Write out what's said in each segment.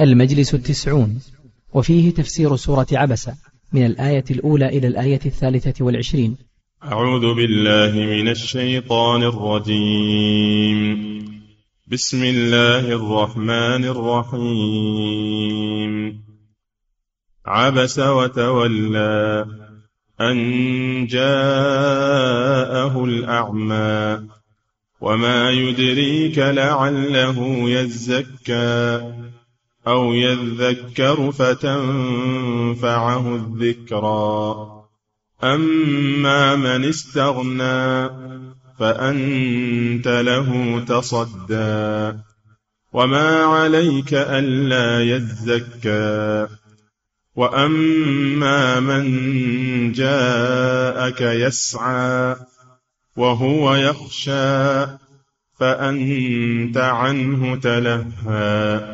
المجلس التسعون وفيه تفسير سورة عبسة من الآية الأولى إلى الآية الثالثة والعشرين. أعوذ بالله من الشيطان الرجيم. بسم الله الرحمن الرحيم. عبس وتولى أن جاءه الأعمى وما يدريك لعله يزكى. أو يذكر فتنفعه الذكرى. أما من استغنى فأنت له تصدى. وما عليك ألا يزكى. وأما من جاءك يسعى وهو يخشى فأنت عنه تلهى.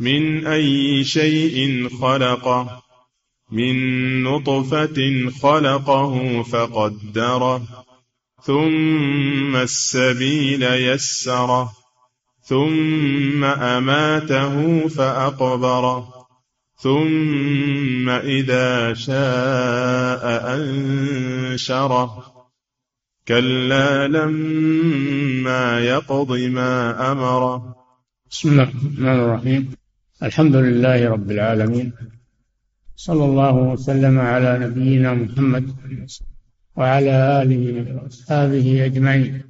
من أي شيء خلقه من نطفة خلقه فقدره ثم السبيل يسره ثم أماته فأقبره ثم إذا شاء أنشره. كلا لما يقض ما أمره. بسم الله الرحمن الرحيم. الحمد لله رب العالمين. صلى الله وسلم على نبينا محمد وعلى آله وأصحابه أجمعين.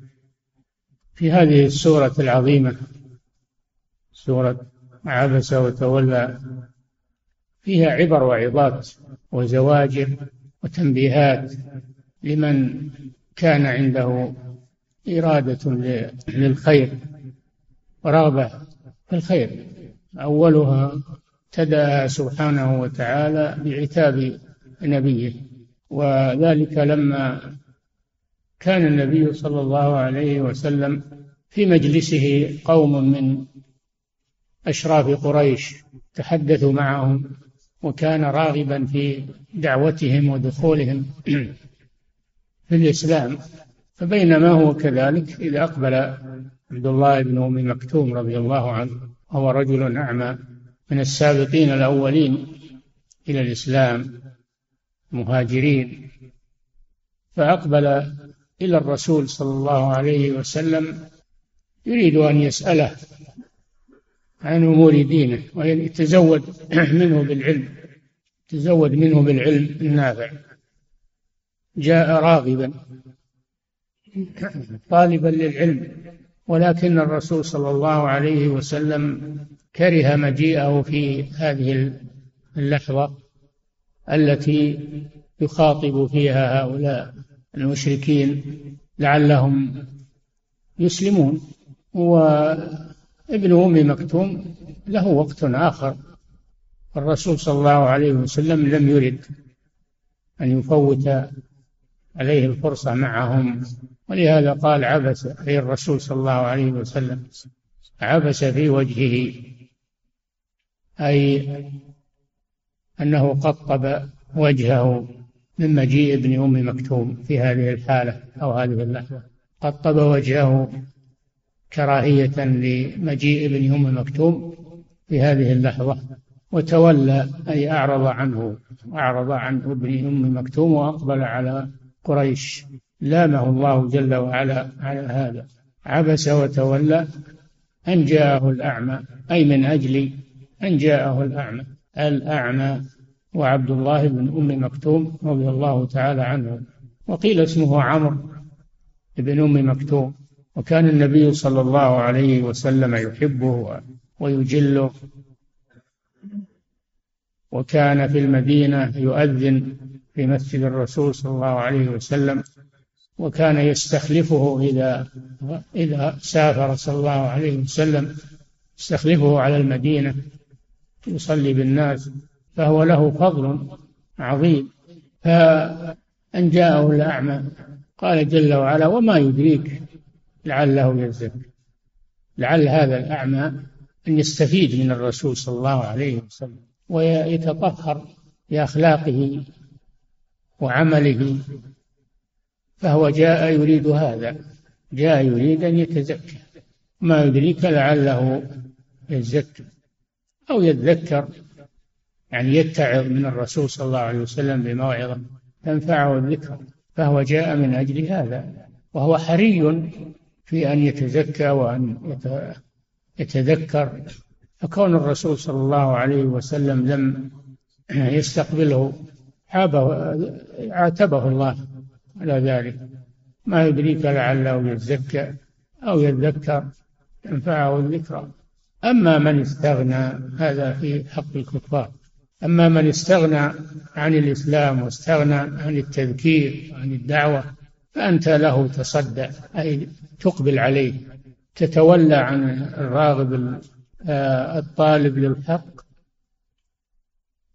في هذه السورة العظيمة سورة عبس وتولى فيها عبر وعظات وزواجر وتنبيهات لمن كان عنده إرادة للخير ورغبة في الخير. أولها ابتدأ سبحانه وتعالى بعتاب نبيه وذلك لما كان النبي صلى الله عليه وسلم في مجلسه قوم من أشراف قريش تحدثوا معهم وكان راغبا في دعوتهم ودخولهم في الإسلام. فبينما هو كذلك إذا أقبل عبد الله بن أم مكتوم رضي الله عنه وهو رجل أعمى من السابقين الأولين إلى الإسلام مهاجرين. فأقبل إلى الرسول صلى الله عليه وسلم يريد أن يسأله عن أمور دينه ويتزود منه بالعلم تزود منه بالعلم النافع. جاء راغبا طالبا للعلم. ولكن الرسول صلى الله عليه وسلم كره مجيئه في هذه اللحظة التي يخاطب فيها هؤلاء المشركين لعلهم يسلمون. وابن أم مكتوم له وقت آخر. الرسول صلى الله عليه وسلم لم يرد أن يفوت عليه الفرصة معهم. ولهذا قال عبس أي الرسول صلى الله عليه وسلم عبس في وجهه أي أنه قطب وجهه من مجيء ابن أم مكتوم في هذه الحالة أو هذه اللحظة. قطب وجهه كراهية لمجيء ابن أم مكتوم في هذه اللحظة وتولى أي أعرض عنه أعرض عن ابن أم مكتوم وأقبل على قريش. لامه الله جل وعلا على هذا. عبس وتولى أن جاءه الأعمى أي من أجل أن جاءه الأعمى. الأعمى وعبد الله بن أم مكتوم رضي الله تعالى عنه. وقيل اسمه عمرو بن أم مكتوم. وكان النبي صلى الله عليه وسلم يحبه ويجله. وكان في المدينة يؤذن في مسجد الرسول صلى الله عليه وسلم وكان يستخلفه إذا إذا سافر صلى الله عليه وسلم يستخلفه على المدينة يصلي بالناس فهو له فضل عظيم. فأن جاءه الأعمى قال جل وعلا وما يدريك لعله يزكى لعل هذا الأعمى أن يستفيد من الرسول صلى الله عليه وسلم ويتطهر بأخلاقه وعمله. فهو جاء يريد هذا. جاء يريد أن يتزكى. ما يدريك لعله يزكى أو يتذكر. يعني يتعظ من الرسول صلى الله عليه وسلم بموعظة تنفعه الذكر. فهو جاء من أجل هذا. وهو حري في أن يتزكى وأن يتذكر. فكون الرسول صلى الله عليه وسلم لم يستقبله عاتبه الله على ذلك. ما يدريك لعله يزكى أو يذكر تنفعه الذكرى. أما من استغنى هذا في حق الكفار. أما من استغنى عن الإسلام واستغنى عن التذكير وعن الدعوة فأنت له تصدى أي تقبل عليه. تتولى عن الراغب آه، الطالب للحق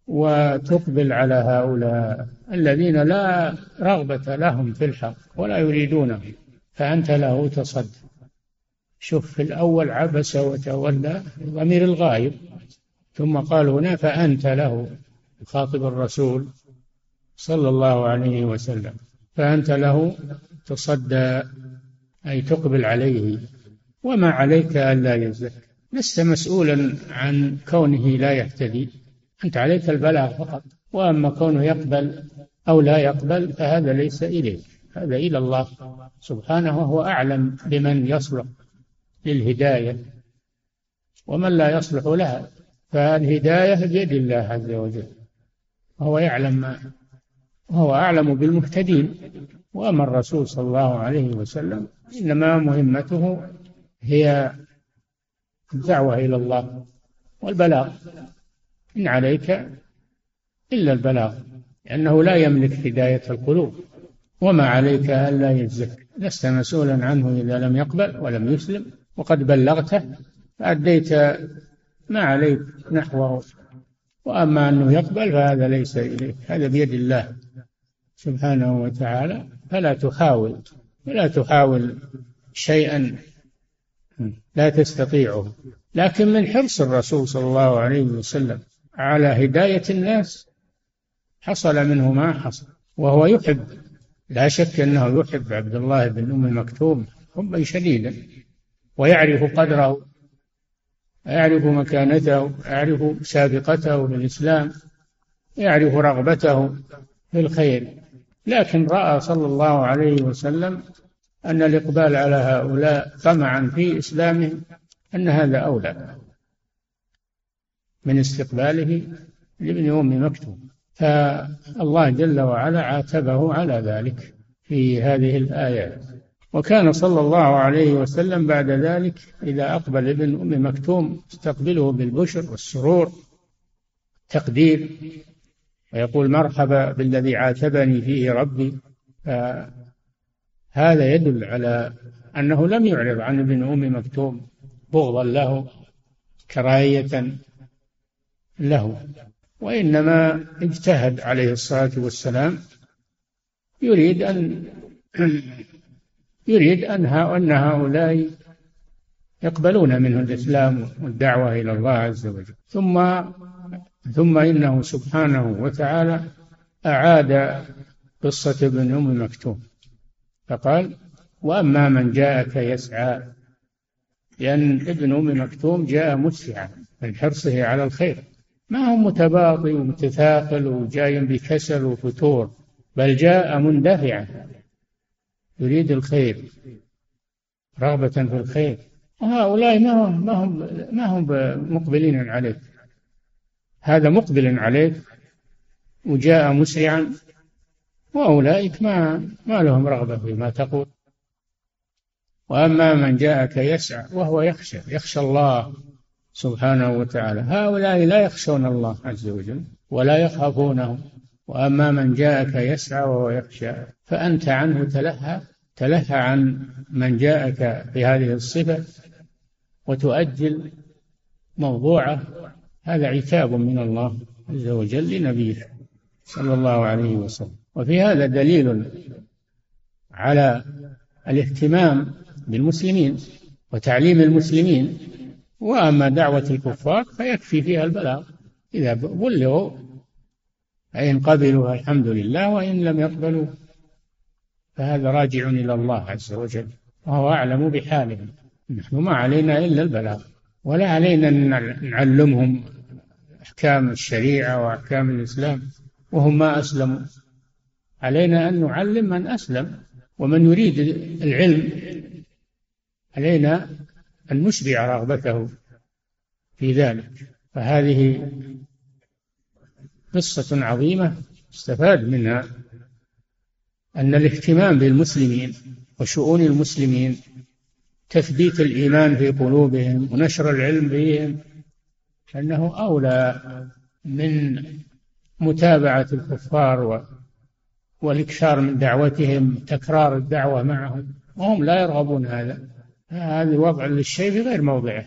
وتقبل على هؤلاء الذين لا رغبة لهم في الحق ولا يريدونه فأنت له تصدى شوف في الأول عبس وتولى ضمير الغايب ثم قال هنا فأنت له يخاطب الرسول صلى الله عليه وسلم فأنت له تصدى أي تقبل عليه وما عليك ألا يزكى. لست مسؤولا عن كونه لا يهتدي. أنت عليك البلاغ فقط وأما كونه يقبل أو لا يقبل فهذا ليس إليك هذا إلى الله سبحانه وهو أعلم بمن يصلح للهداية ومن لا يصلح لها فالهداية بيد الله عز وجل وهو يعلم ما وهو أعلم بالمهتدين وأما الرسول صلى الله عليه وسلم إنما مهمته هي الدعوة إلى الله والبلاغ. إن عليك إلا البلاغ لأنه لا يملك هداية القلوب. وما عليك ألا يزكى لست مسؤولا عنه إذا لم يقبل ولم يسلم. وقد بلغته فأديت ما عليك نحوه وأما أنه يقبل فهذا ليس إليك. هذا بيد الله سبحانه وتعالى. فلا تحاول فلا تحاول شيئا لا تستطيعه. لكن من حرص الرسول صلى الله عليه وسلم على هداية الناس. حصل منه ما حصل وهو يحب. لا شك أنه يحب عبد الله بن أم مكتوم حبا شديدا ويعرف قدره يعرف مكانته يعرف سابقته في الإسلام يعرف رغبته في الخير. لكن رأى صلى الله عليه وسلم أن الإقبال على هؤلاء طمعا في إسلامهم أن هذا أولى. من استقباله لابن أم مكتوم. فالله جل وعلا عاتبه على ذلك في هذه الآيات وكان صلى الله عليه وسلم بعد ذلك إذا أقبل ابن أم مكتوم استقبله بالبشر والسرور تقدير ويقول مرحبا بالذي عاتبني فيه ربي. هذا يدل على أنه لم يعرض عن ابن أم مكتوم بغضا له كراهية له. وإنما اجتهد عليه الصلاة والسلام يريد أن يريد أن هؤلاء يقبلون منه الإسلام والدعوة إلى الله عز وجل. ثم ثم إنه سبحانه وتعالى أعاد قصة ابن أم مكتوم. فقال وأما من جاءك يسعى لأن ابن أم مكتوم جاء مسعى من حرصه على الخير. ما هو متباطي ومتثاقل وجاي بكسل وفتور بل جاء مندفعا. يريد الخير رغبة في الخير. وهؤلاء ما هم ما هم ما هم مقبلين عليك. هذا مقبل عليك وجاء مسرعا. وأولئك ما ما لهم رغبة فيما تقول. وأما من جاءك يسعى وهو يخشى يخشى الله. سبحانه وتعالى. هؤلاء لا يخشون الله عز وجل ولا يخافونه وأما من جاءك يسعى وهو يخشى فأنت عنه تلهى تلهى عن من جاءك بهذه الصفة وتؤجل موضوعه. هذا عتاب من الله عز وجل لنبيه صلى الله عليه وسلم. وفي هذا دليل على الاهتمام بالمسلمين وتعليم المسلمين وأما دعوة الكفار فيكفي فيها البلاغ. إذا بلغوا فإن قبلوا الحمد لله وإن لم يقبلوا فهذا راجع إلى الله عز وجل وهو أعلم بحالهم نحن ما علينا إلا البلاغ ولا علينا أن نعلمهم أحكام الشريعة وأحكام الإسلام وهم ما أسلموا. علينا أن نعلم من أسلم ومن يريد العلم علينا أن نشبع رغبته في ذلك. فهذه قصة عظيمة استفاد منها أن الاهتمام بالمسلمين وشؤون المسلمين تثبيت الإيمان في قلوبهم ونشر العلم فيهم أنه أولى من متابعة الكفار والإكثار من دعوتهم تكرار الدعوة معهم وهم لا يرغبون هذا. هذا وضع للشيء في غير موضعه.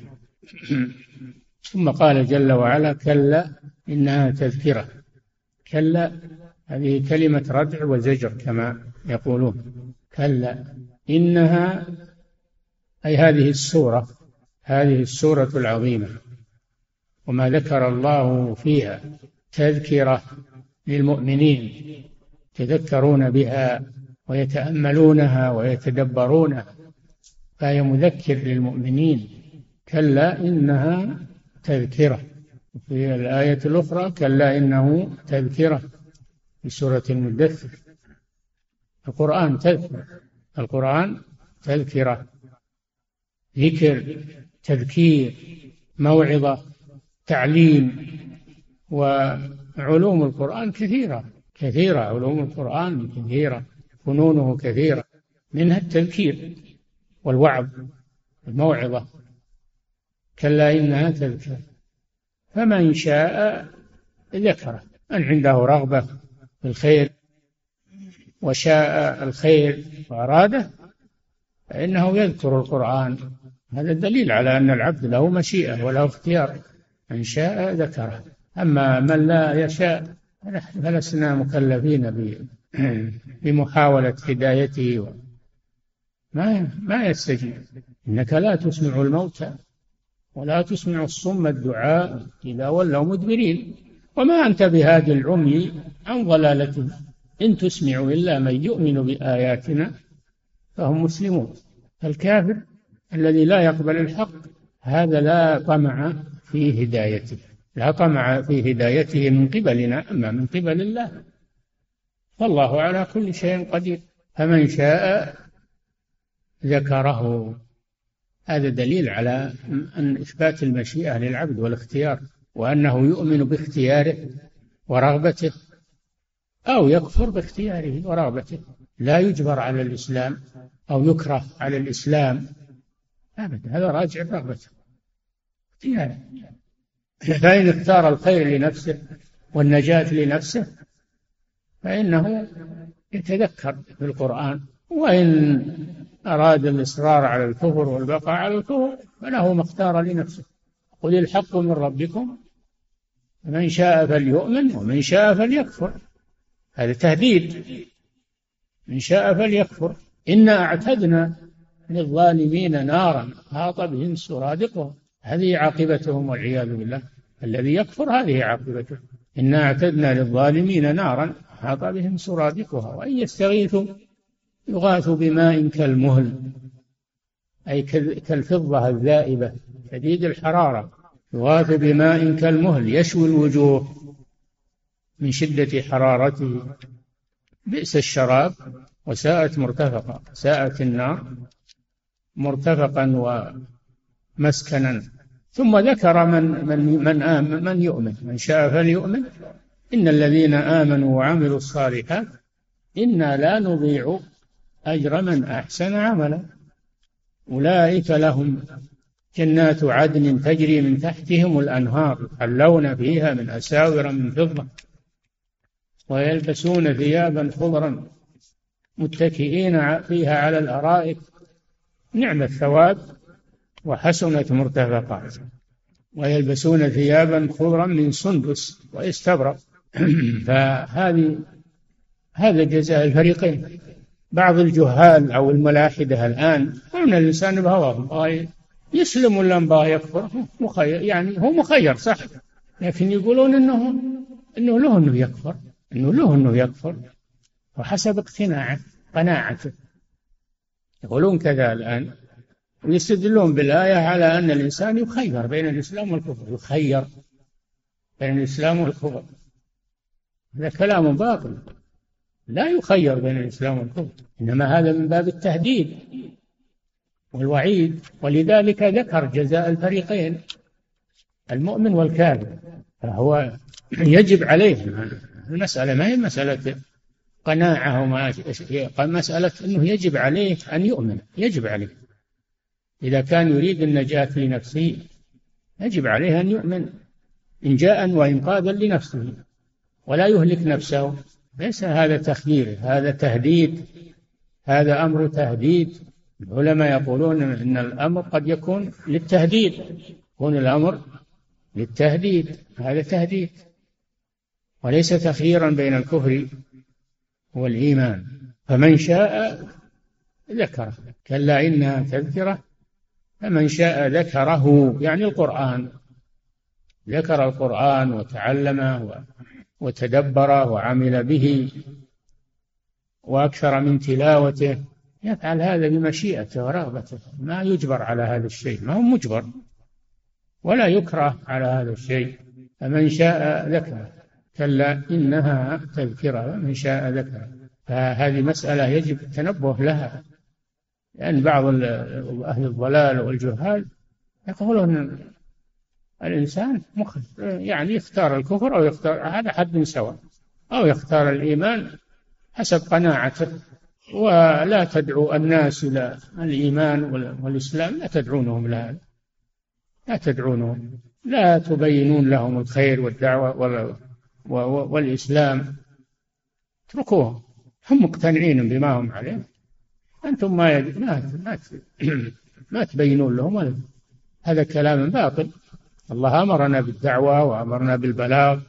ثم قال جل وعلا كلا إنها تذكرة. كلا هذه كلمة ردع وزجر كما يقولون. كلا إنها أي هذه السورة هذه السورة العظيمة. وما ذكر الله فيها تذكرة للمؤمنين يتذكرون بها ويتأملونها ويتدبرونها. فهي مذكر للمؤمنين كلا إنها تذكرة. في الآية الأخرى كلا إنه تذكرة. في سورة المدثر. القرآن تذكر القرآن تذكرة. ذكر تذكير موعظة تعليم. وعلوم القرآن كثيرة. كثيرة علوم القرآن كثيرة. فنونه كثيرة. منها التذكير. والوعظ الموعظة كلا إنها تذكر. فمن شاء ذكره من عنده رغبة في الخير وشاء الخير وأراده فإنه يذكر القرآن. هذا دليل على أن العبد له مشيئة وله اختيار. من شاء ذكره. أما من لا يشاء فلسنا مكلفين بمحاولة هدايته ما ما يستجيب. إنك لا تسمع الموتى ولا تسمع الصم الدعاء إذا ولوا مدبرين. وما أنت بهادي العمي عن ضلالتهم إن تسمع إلا من يؤمن بآياتنا فهم مسلمون. الكافر الذي لا يقبل الحق هذا لا طمع في هدايته. لا طمع في هدايته من قبلنا أما من قبل الله. فالله على كل شيء قدير. فمن شاء ذكره. هذا دليل على أن إثبات المشيئة للعبد والاختيار وأنه يؤمن باختياره ورغبته أو يكفر باختياره ورغبته. لا يجبر على الإسلام أو يكره على الإسلام. أبدا هذا راجع رغبته اختياره. فإن اختار الخير لنفسه والنجاة لنفسه فإنه يتذكر في القرآن وإن أراد الإصرار على الكفر والبقاء على الكفر فله ما اختار لنفسه. قل الحق من ربكم من شاء فليؤمن ومن شاء فليكفر. هذا تهديد. من شاء فليكفر. إنا أعتدنا للظالمين نارا أحاط بهم سرادقهم. هذه عاقبتهم والعياذ بالله. الذي يكفر هذه عاقبته. إنا أعتدنا للظالمين نارا أحاط بهم سرادقها. وإن يستغيثوا يغاث بماء كالمهل أي كالفضة الذائبة شديد الحرارة يغاث بماء كالمهل يشوي الوجوه من شدة حرارته. بئس الشراب وساءت مرتفقا ساءت النار مرتفقا ومسكنا. ثم ذكر من من من آمن من يؤمن من شاء فليؤمن. إن الذين آمنوا وعملوا الصالحات إنا لا نضيع أجر من أحسن عملا. أولئك لهم جنات عدن تجري من تحتهم الأنهار يحلون فيها من أساور من فضة ويلبسون ثيابا خضرا متكئين فيها على الأرائك. نعم الثواب وحسنت مرتفقا ويلبسون ثيابا خضرا من سندس واستبرق. فهذه هذا جزاء الفريقين. بعض الجهال أو الملاحدة الآن ان الإنسان بهواه يسلم ولا بغى يكفر. مخير يعني هو مخير صح. لكن يقولون إنه إنه له إنه يكفر إنه له إنه يكفر. وحسب اقتناعه قناعته. يقولون كذا الآن ويستدلون بالآية على أن الإنسان يخير بين الإسلام والكفر. يخير بين الإسلام والكفر. هذا كلام باطل. لا يخير بين الإسلام والكفر إنما هذا من باب التهديد والوعيد. ولذلك ذكر جزاء الفريقين المؤمن والكافر فهو يجب عليه المسألة ما هي مسألة قناعة وما مسألة أنه يجب عليه أن يؤمن يجب عليه. إذا كان يريد النجاة لنفسه يجب عليه أن يؤمن إنجاء وإنقاذا لنفسه ولا يهلك نفسه. ليس هذا تخيير هذا تهديد هذا أمر تهديد. العلماء يقولون أن الأمر قد يكون للتهديد يكون الأمر للتهديد هذا تهديد. وليس تخييرا بين الكفر والإيمان. فمن شاء ذكره كلا إنها تذكرة فمن شاء ذكره يعني القرآن. ذكر القرآن وتعلمه وتدبره وعمل به وأكثر من تلاوته يفعل هذا بمشيئته ورغبته. ما يجبر على هذا الشيء ما هو مجبر. ولا يكره على هذا الشيء. فمن شاء ذكره. كلا إنها تذكرة من شاء ذكره. فهذه مسألة يجب التنبه لها. لأن بعض أهل الضلال والجهال يقولون الإنسان مخ يعني يختار الكفر أو يختار هذا حد سواء. أو يختار الإيمان حسب قناعته. ولا تدعو الناس إلى الإيمان والإسلام لا تدعونهم لهذا لا تدعونهم. لا تبينون لهم الخير والدعوة والإسلام. اتركوهم. هم مقتنعين بما هم عليه. أنتم ما ما ما, ما تبينون لهم. هذا كلام باطل. الله أمرنا بالدعوة وأمرنا بالبلاغ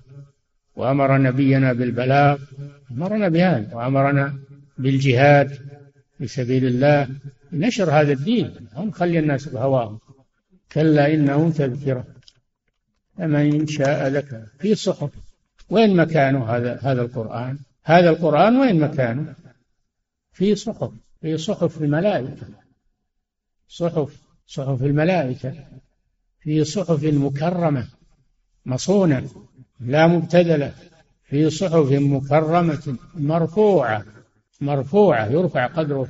وأمر نبينا بالبلاغ أمرنا بهذا وأمرنا بالجهاد في سبيل الله. نشر هذا الدين هم خلي الناس بهواهم. كلا إنه تذكرة. فمن شاء ذكر. في صحف. وين مكانه هذا هذا القرآن؟ هذا القرآن وين مكانه في صحف. في صحف الملائكة. صحف صحف الملائكة. في صحف مكرمة مصونة لا مبتذلة. في صحف مكرمة مرفوعة مرفوعة يرفع قدره.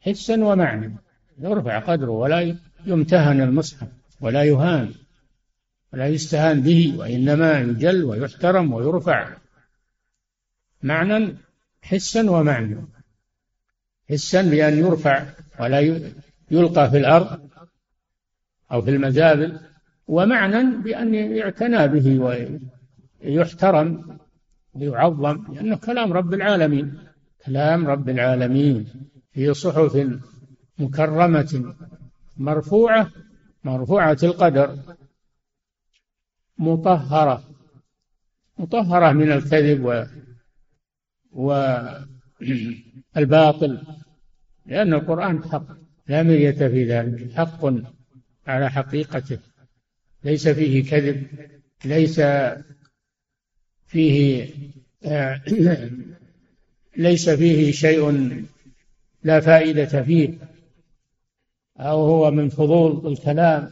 حسا ومعنى يرفع قدره ولا يمتهن المصحف ولا يهان ولا يستهان به وإنما يجل ويحترم ويرفع. معنى حسا ومعنى. حسا بأن يرفع ولا يلقى في الأرض أو في المزابل ومعنى بأن يعتنى به ويحترم ويعظم لأنه كلام رب العالمين كلام رب العالمين في صحف مكرمة مرفوعة مرفوعة القدر مطهرة مطهرة من الكذب و والباطل لأن القرآن حق لا مرية في ذلك حق. على حقيقته. ليس فيه كذب ليس فيه ليس فيه شيء لا فائدة فيه. أو هو من فضول الكلام.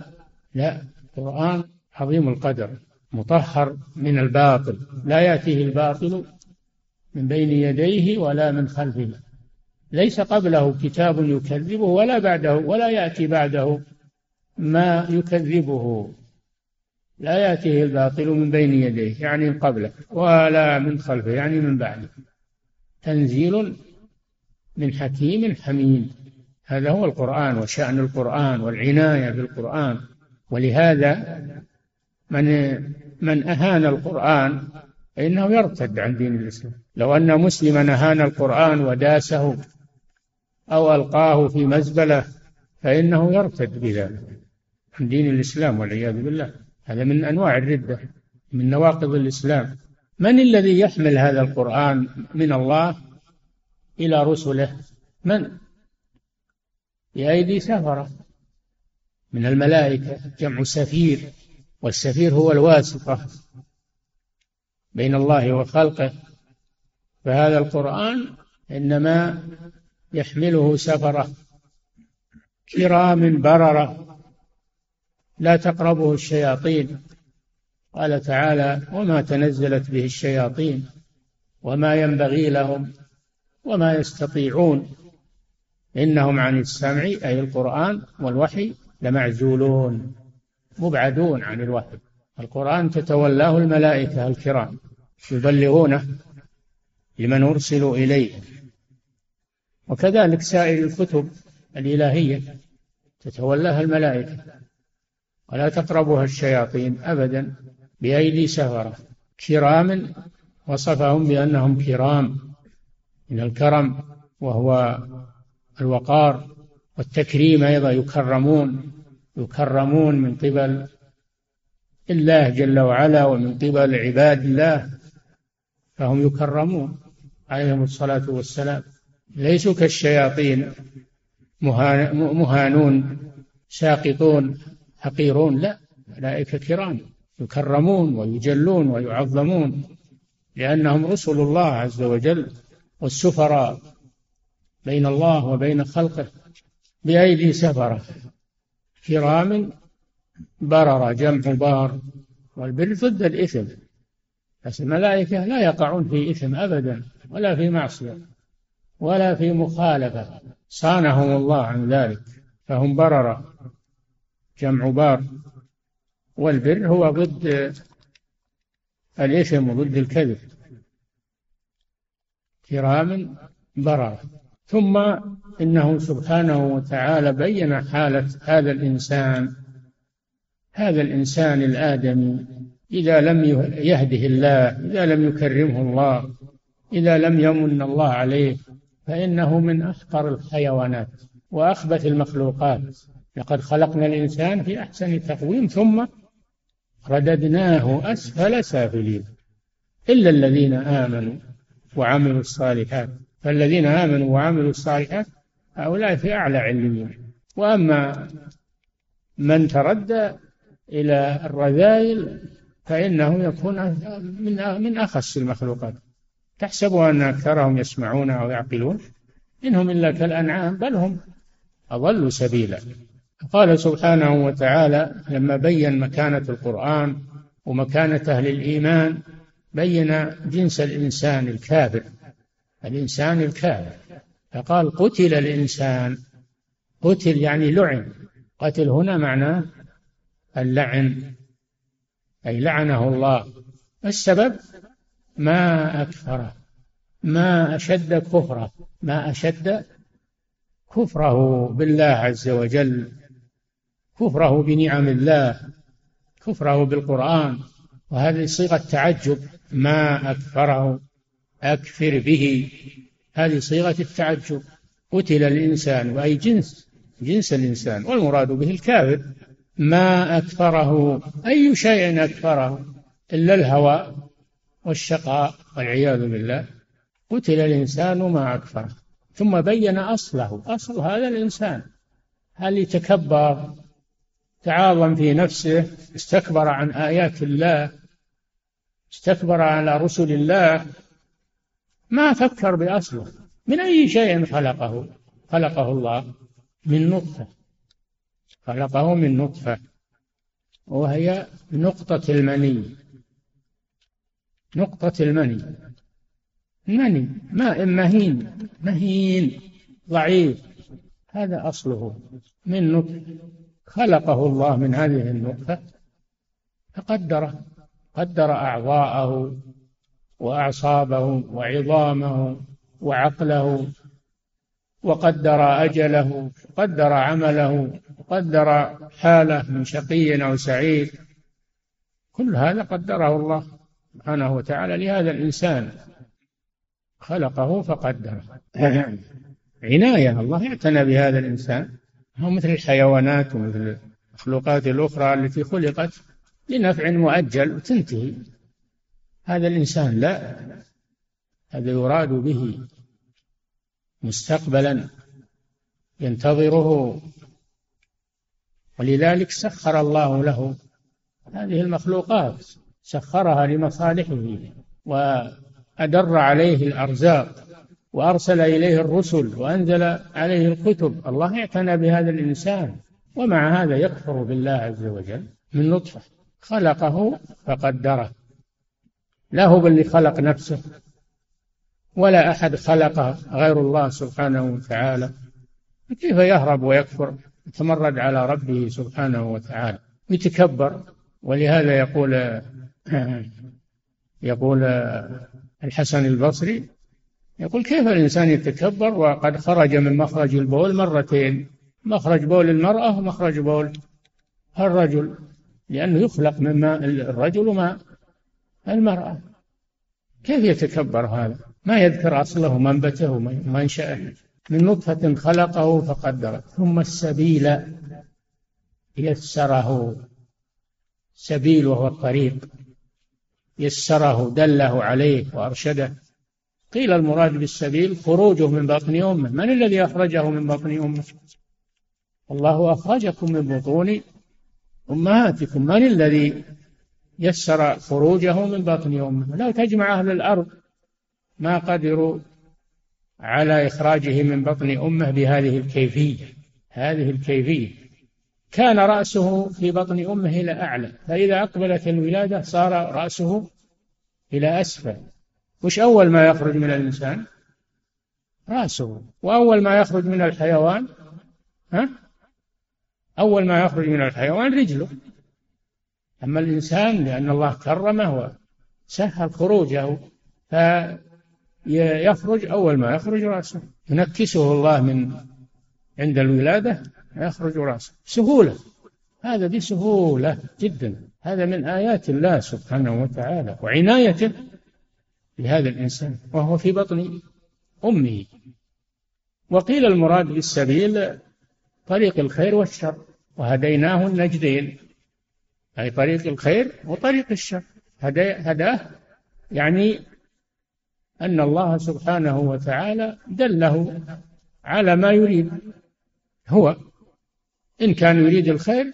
لا القرآن عظيم القدر مطهر من الباطل. لا يأتيه الباطل من بين يديه ولا من خلفه. ليس قبله كتاب يكذبه ولا بعده ولا يأتي بعده ما يكذبه. لا يأتيه الباطل من بين يديه يعني من قبله ولا من خلفه يعني من بعده. تنزيل من حكيم حميد هذا هو القرآن وشأن القرآن والعناية بالقرآن. ولهذا من من أهان القرآن فإنه يرتد عن دين الإسلام. لو أن مسلما أهان القرآن وداسه أو ألقاه في مزبلة فإنه يرتد بذلك. عن دين الإسلام والعياذ بالله. هذا من أنواع الردة من نواقض الإسلام. من الذي يحمل هذا القرآن من الله إلى رسله؟ من؟ بأيدي سفرة. من الملائكة جمع سفير والسفير هو الواسطة بين الله وخلقه. فهذا القرآن إنما يحمله سفرة كرام بررة. لا تقربه الشياطين. قال تعالى وما تنزلت به الشياطين وما ينبغي لهم وما يستطيعون. إنهم عن السمع أي القرآن والوحي لمعزولون مبعدون عن الوحي. القرآن تتولاه الملائكة الكرام يبلغونه لمن أرسلوا إليه. وكذلك سائر الكتب الإلهية تتولاها الملائكة. ولا تقربها الشياطين أبدا بأيدي سفرة. كرام وصفهم بأنهم كرام من الكرم وهو الوقار والتكريم أيضا يكرمون يكرمون من قبل الله جل وعلا ومن قبل عباد الله فهم يكرمون عليهم الصلاة والسلام. ليسوا كالشياطين مهانون ساقطون. حقيرون لا أولئك كرام يكرمون ويجلون ويعظمون لأنهم رسل الله عز وجل والسفراء بين الله وبين خلقه بأيدي سفرة كرام برر جمع بار والبر ضد الإثم. بس الملائكة لا يقعون في إثم أبدا ولا في معصية ولا في مخالفة. صانهم الله عن ذلك فهم برر جمع بار والبر هو ضد الإثم وضد الكذب. كرام بررة ثم إنه سبحانه وتعالى بين حالة هذا الإنسان هذا الإنسان الآدمي إذا لم يهده الله إذا لم يكرمه الله إذا لم يمن الله عليه فإنه من أحقر الحيوانات وأخبث المخلوقات. لقد خلقنا الإنسان في أحسن تقويم ثم رددناه أسفل سافلين. إلا الذين آمنوا وعملوا الصالحات. فالذين آمنوا وعملوا الصالحات هؤلاء في أعلى علمين وأما من تردى إلى الرذائل فإنه يكون من من أخس المخلوقات. تحسب أن أكثرهم يسمعون أو يعقلون. إنهم إلا كالأنعام بل هم أضلوا سبيلا. قال سبحانه وتعالى لما بين مكانة القرآن ومكانة أهل الإيمان بين جنس الإنسان الكافر الإنسان الكافر. فقال قتل الإنسان قتل يعني لعن. قتل هنا معناه اللعن أي لعنه الله. السبب ما أكثره ما أشد كفره ما أشد كفره بالله عز وجل. كفره بنعم الله كفره بالقرآن. وهذه صيغة تعجب ما أكفره أكفر به. هذه صيغة التعجب. قتل الإنسان وأي جنس جنس الإنسان. والمراد به الكافر. ما أكفره أي شيء أكفره إلا الهوى والشقاء والعياذ بالله. قتل الإنسان ما أكفره. ثم بين أصله أصل هذا الإنسان. هل يتكبر؟ تعاظم في نفسه استكبر عن آيات الله استكبر على رسل الله ما فكر بأصله. من أي شيء خلقه؟ خلقه الله من نطفة. خلقه من نطفة وهي نقطة المني. نقطة المني. مني ماء مهين مهين ضعيف. هذا أصله من نطفة. خلقه الله من هذه النطفة فقدره قدر أعضاءه وأعصابه وعظامه وعقله وقدر أجله وقدر عمله وقدر حاله من شقي أو سعيد. كل هذا قدره الله سبحانه وتعالى. لهذا الإنسان خلقه فقدره. عناية الله اعتنى بهذا الإنسان. هو مثل الحيوانات ومثل المخلوقات الأخرى التي خلقت لنفع مؤجل وتنتهي. هذا الإنسان لا. هذا يراد به مستقبلا ينتظره. ولذلك سخر الله له هذه المخلوقات. سخرها لمصالحه وأدر عليه الأرزاق. وأرسل إليه الرسل وأنزل عليه الكتب. الله اعتنى بهذا الإنسان ومع هذا يكفر بالله عز وجل من نطفة خلقه فقدره. لا هو اللي خلق نفسه ولا أحد خلقه غير الله سبحانه وتعالى. كيف يهرب ويكفر؟ يتمرد على ربه سبحانه وتعالى. يتكبر. ولهذا يقول يقول الحسن البصري يقول كيف الإنسان يتكبر وقد خرج من مخرج البول مرتين؟ مخرج بول المرأة ومخرج بول الرجل لأنه يخلق من ماء الرجل وماء المرأة. كيف يتكبر هذا؟ ما يذكر أصله منبته ومنشأه من نطفة خلقه فقدره ثم السبيل يسره. سبيل وهو الطريق. يسره دله عليه وأرشده. قيل المراد بالسبيل خروجه من بطن أمه. من الذي أخرجه من بطن أمه؟ الله أخرجكم من بطون أمهاتكم. من الذي يسر خروجه من بطن أمه؟ لا تجمع أهل الأرض ما قدروا على إخراجه من بطن أمه بهذه الكيفية. هذه الكيفية. كان رأسه في بطن أمه إلى أعلى. فإذا أقبلت الولادة صار رأسه إلى أسفل. وش أول ما يخرج من الإنسان؟ رأسه. وأول ما يخرج من الحيوان؟ ها؟ أول ما يخرج من الحيوان رجله. أما الإنسان لأن الله كرمه وسهل خروجه فيخرج أول ما يخرج رأسه. ينكسه الله من عند الولادة يخرج رأسه. سهولة. هذا بسهولة جدا. هذا من آيات الله سبحانه وتعالى وعنايته. بهذا الإنسان وهو في بطن أمه. وقيل المراد بالسبيل طريق الخير والشر وهديناه النجدين أي طريق الخير وطريق الشر. هداه يعني أن الله سبحانه وتعالى دله على ما يريد. هو إن كان يريد الخير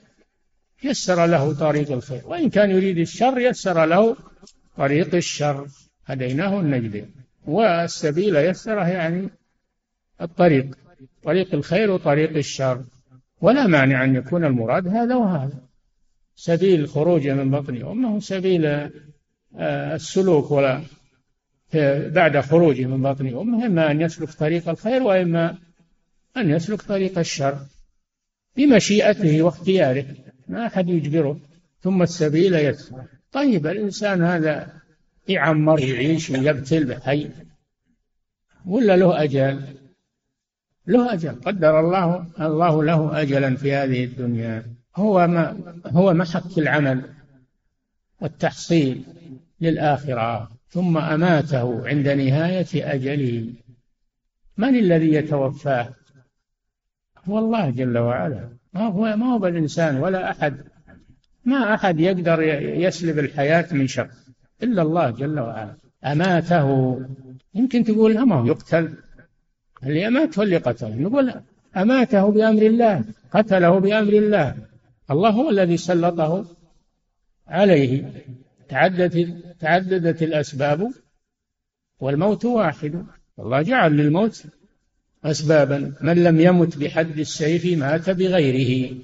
يسر له طريق الخير وإن كان يريد الشر يسر له طريق الشر. هديناه النجدين والسبيل يسره يعني الطريق. طريق الخير وطريق الشر. ولا مانع أن يكون المراد هذا وهذا. سبيل خروجه من بطن أمه سبيل آه، السلوك ولا بعد خروجه من بطن أمه إما أن يسلك طريق الخير وإما أن يسلك طريق الشر. بمشيئته واختياره. ما أحد يجبره. ثم السبيل يسر طيب الإنسان هذا يعمر يعيش ويقتل بحي ولا له أجل؟ له أجل. قدر الله الله له أجلا في هذه الدنيا. هو ما هو محك العمل والتحصيل للآخرة ثم أماته عند نهاية أجله. من الذي يتوفاه؟ هو الله جل وعلا. ما هو ما هو بالإنسان ولا أحد. ما أحد يقدر يسلب الحياة من شر. إلا الله جل وعلا. أماته. يمكن تقول ما هو يقتل. اللي أماته اللي قتله نقول أماته بأمر الله قتله بأمر الله. الله هو الذي سلطه عليه. تعددت تعددت الأسباب والموت واحد. الله جعل للموت أسبابا. من لم يمت بحد السيف مات بغيره.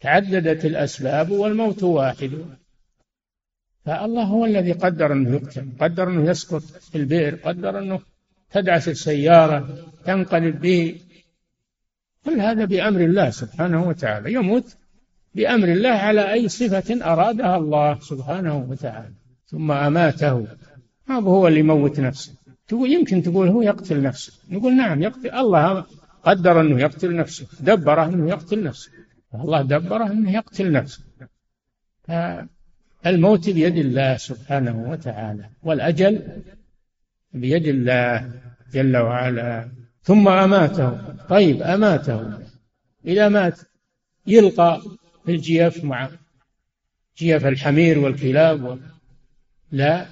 تعددت الأسباب والموت واحد. فالله هو الذي قدر أنه يقتل قدر أنه يسقط في البئر قدر أنه تدعس السيارة تنقلب به. كل هذا بأمر الله سبحانه وتعالى. يموت بأمر الله على أي صفة أرادها الله سبحانه وتعالى. ثم أماته. ما هو اللي يموت نفسه؟ تقول يمكن تقول هو يقتل نفسه. نقول نعم يقتل الله قدر أنه يقتل نفسه دبره أنه يقتل نفسه. الله دبره أنه يقتل نفسه. الموت بيد الله سبحانه وتعالى والأجل بيد الله جل وعلا. ثم أماته. طيب أماته. إذا مات يلقى في الجيف مع جيف الحمير والكلاب و... لا.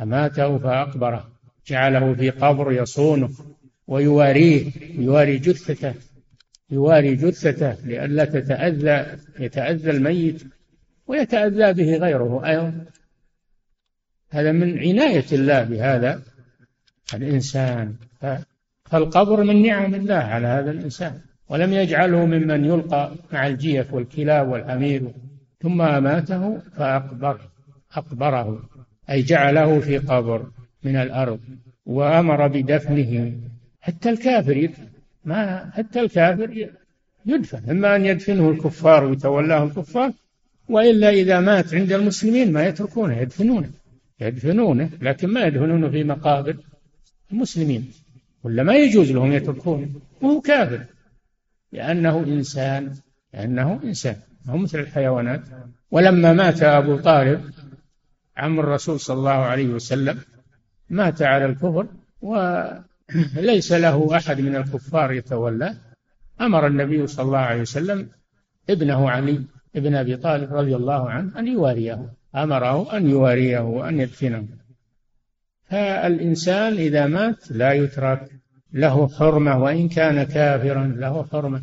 أماته فأقبره. جعله في قبر يصونه. ويواريه يواري جثته. يواري جثته لئلا تتأذى يتأذى الميت. ويتأذى به غيره أيضا. هذا من عناية الله بهذا الإنسان. فالقبر من نعم الله على هذا الإنسان. ولم يجعله ممن يلقى مع الجيف والكلاب والحمير ثم أماته فأقبر أقبره. أي جعله في قبر من الأرض وأمر بدفنه. حتى الكافر يدفن. ما حتى الكافر يدفن. إما أن يدفنه الكفار ويتولاه الكفار وإلا إذا مات عند المسلمين ما يتركونه يدفنونه يدفنونه لكن ما يدفنونه في مقابر المسلمين. ولا ما يجوز لهم يتركونه وهو كافر. لأنه إنسان لأنه إنسان هو مثل الحيوانات. ولما مات أبو طالب عم الرسول صلى الله عليه وسلم مات على الكفر وليس له أحد من الكفار يتولاه. أمر النبي صلى الله عليه وسلم ابنه علي ابن أبي طالب رضي الله عنه أن يواريه أمره أن يواريه وأن يدفنه. فالإنسان إذا مات لا يترك له حرمة وإن كان كافرا له حرمة.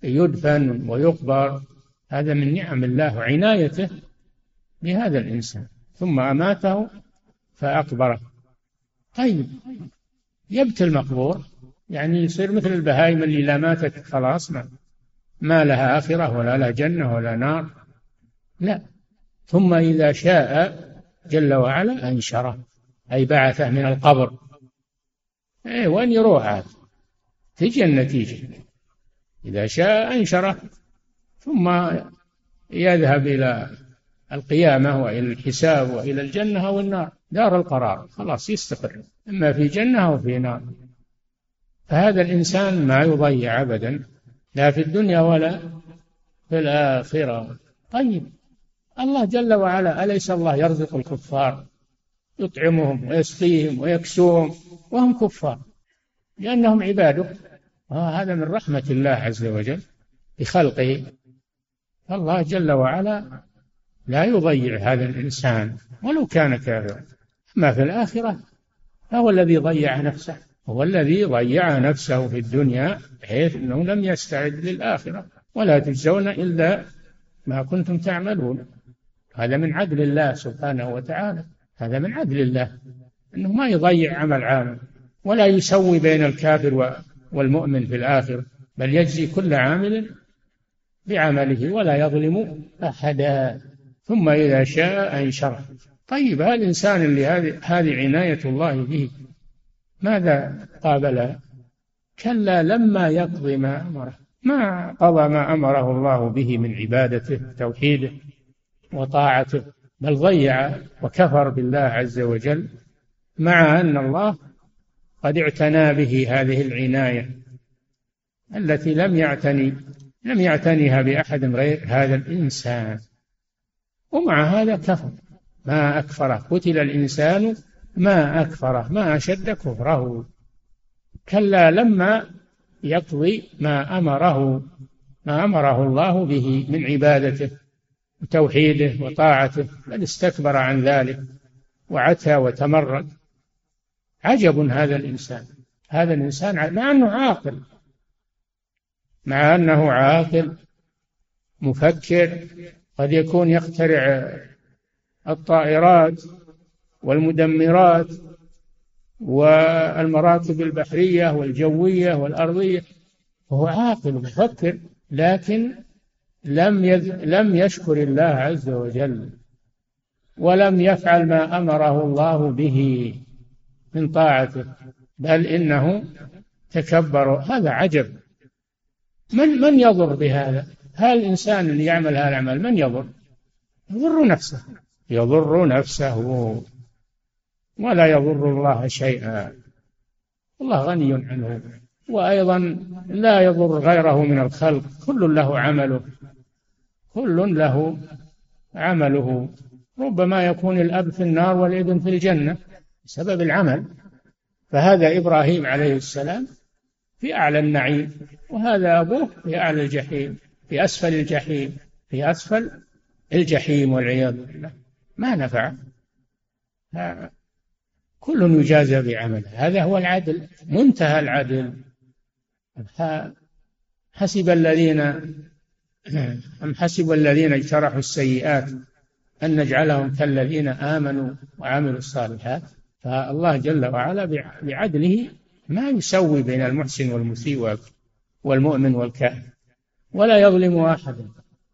فيدفن ويقبر. هذا من نعم الله عنايته بهذا الإنسان. ثم أماته فأقبره. طيب يبت المقبور؟ يعني يصير مثل البهائم اللي لا ماتت خلاص ما, ما لها آخرة ولا لها جنة ولا نار. لا. ثم إذا شاء جل وعلا أنشره. أي بعثه من القبر. إيه وين يروح هذا. تجي النتيجة. إذا شاء أنشره. ثم يذهب إلى القيامة وإلى الحساب وإلى الجنة أو النار دار القرار. خلاص يستقر. إما في جنة أو في نار. فهذا الإنسان ما يضيع أبدا. لا في الدنيا ولا في الآخرة. طيب. الله جل وعلا أليس الله يرزق الكفار؟ يطعمهم ويسقيهم ويكسوهم وهم كفار. لأنهم عباده. هذا من رحمة الله عز وجل بخلقه. الله جل وعلا لا يضيع هذا الإنسان ولو كان كافرا. أما في الآخرة فهو الذي ضيع نفسه. هو الذي ضيع نفسه في الدنيا بحيث أنه لم يستعد للآخرة ولا تجزون إلا ما كنتم تعملون. هذا من عدل الله سبحانه وتعالى. هذا من عدل الله. أنه ما يضيع عمل عامل ولا يسوي بين الكافر والمؤمن في الآخرة بل يجزي كل عامل بعمله ولا يظلم أحدا. ثم إذا شاء أنشره طيب هذا الإنسان اللي هذه عناية الله به ماذا قابل؟ كلا لما يقضي ما أمره. ما قضى ما أمره الله به من عبادته توحيده وطاعته بل ضيع وكفر بالله عز وجل مع أن الله قد اعتنى به هذه العناية التي لم يعتني لم يعتنيها بأحد غير هذا الإنسان. ومع هذا كفر. ما أكفره. قتل الإنسان ما أكفره ما أشد كفره. كلا لما يقضي ما أمره ما أمره الله به من عبادته وتوحيده وطاعته بل استكبر عن ذلك وعتى وتمرد. عجب هذا الإنسان. هذا الإنسان مع أنه عاقل مع أنه عاقل مفكر قد يكون يخترع الطائرات والمدمرات والمراكب البحرية والجوية والأرضية وهو عاقل مفكر لكن لم يذ... لم يشكر الله عز وجل ولم يفعل ما أمره الله به من طاعته بل إنه تكبر. هذا عجب. من من يضر بهذا؟ هل الانسان اللي يعمل هذا العمل؟ من يضر؟ يضر نفسه. يضر نفسه. ولا يضر الله شيئا. الله غني عنه. وأيضا لا يضر غيره من الخلق. كل له عمله. كل له عمله. ربما يكون الأب في النار والابن في الجنة بسبب العمل. فهذا إبراهيم عليه السلام في أعلى النعيم. وهذا أبوه في أعلى الجحيم. في أسفل الجحيم. في أسفل الجحيم والعياذ بالله. ما نفع. كل يجازى بعمله. هذا هو العدل منتهى العدل. حسب الذين أم حسب الذين اجترحوا السيئات أن نجعلهم كالذين آمنوا وعملوا الصالحات. فالله جل وعلا بعدله ما يسوي بين المحسن والمسيء والمؤمن والكافر ولا يظلم أحدا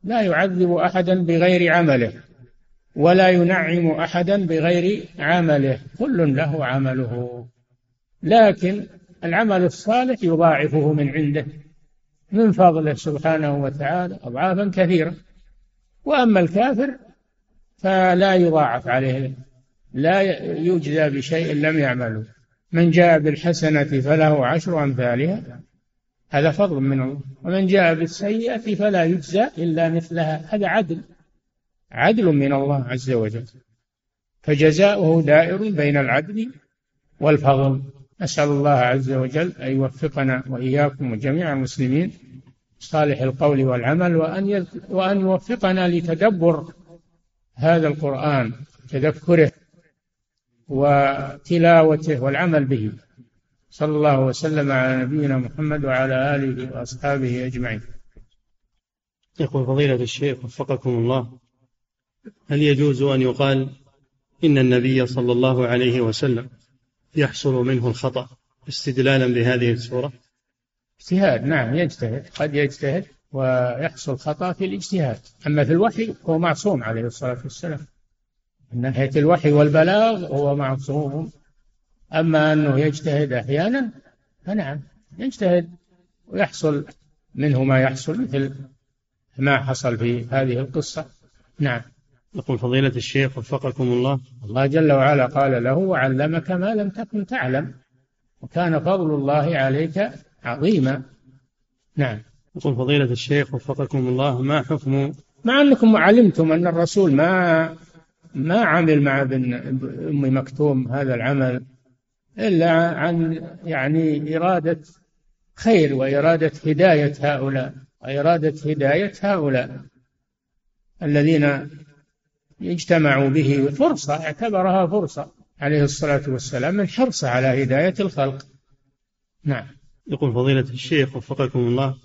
لا يعذب أحدا بغير عمله. ولا ينعم أحدا بغير عمله. كل له عمله. لكن العمل الصالح يضاعفه من عنده من فضله سبحانه وتعالى أضعافا كثيرة. وأما الكافر فلا يضاعف عليه لا يجزى بشيء لم يعمله. من جاء بالحسنة فله عشر أمثالها هذا فضل من الله ومن جاء بالسيئة فلا يجزى إلا مثلها. هذا عدل. عدل من الله عز وجل. فجزاؤه دائر بين العدل والفضل. نسأل الله عز وجل أن يوفقنا وإياكم وجميع المسلمين صالح القول والعمل وأن وأن يوفقنا لتدبر هذا القرآن تذكره وتلاوته والعمل به. صلى الله وسلم على نبينا محمد وعلى آله وأصحابه أجمعين. يقول فضيلة الشيخ وفقكم الله. هل يجوز أن يقال إن النبي صلى الله عليه وسلم يحصل منه الخطأ استدلالا بهذه السورة اجتهاد نعم يجتهد قد يجتهد ويحصل خطأ في الاجتهاد. أما في الوحي هو معصوم عليه الصلاة والسلام. من ناحية الوحي والبلاغ هو معصوم. أما أنه يجتهد أحيانا فنعم يجتهد ويحصل منه ما يحصل مثل ما حصل في هذه القصة. نعم. يقول فضيلة الشيخ وفقكم الله. الله جل وعلا قال له وعلمك ما لم تكن تعلم وكان فضل الله عليك عظيما. نعم. يقول فضيلة الشيخ وفقكم الله ما حكم مع أنكم علمتم أن الرسول ما ما عمل مع ابن أم مكتوم هذا العمل إلا عن يعني إرادة خير وإرادة هداية هؤلاء وإرادة هداية هؤلاء الذين اجتمعوا به فرصة اعتبرها فرصة عليه الصلاة والسلام من حرصه على هداية الخلق. نعم. يقول فضيلة الشيخ وفقكم الله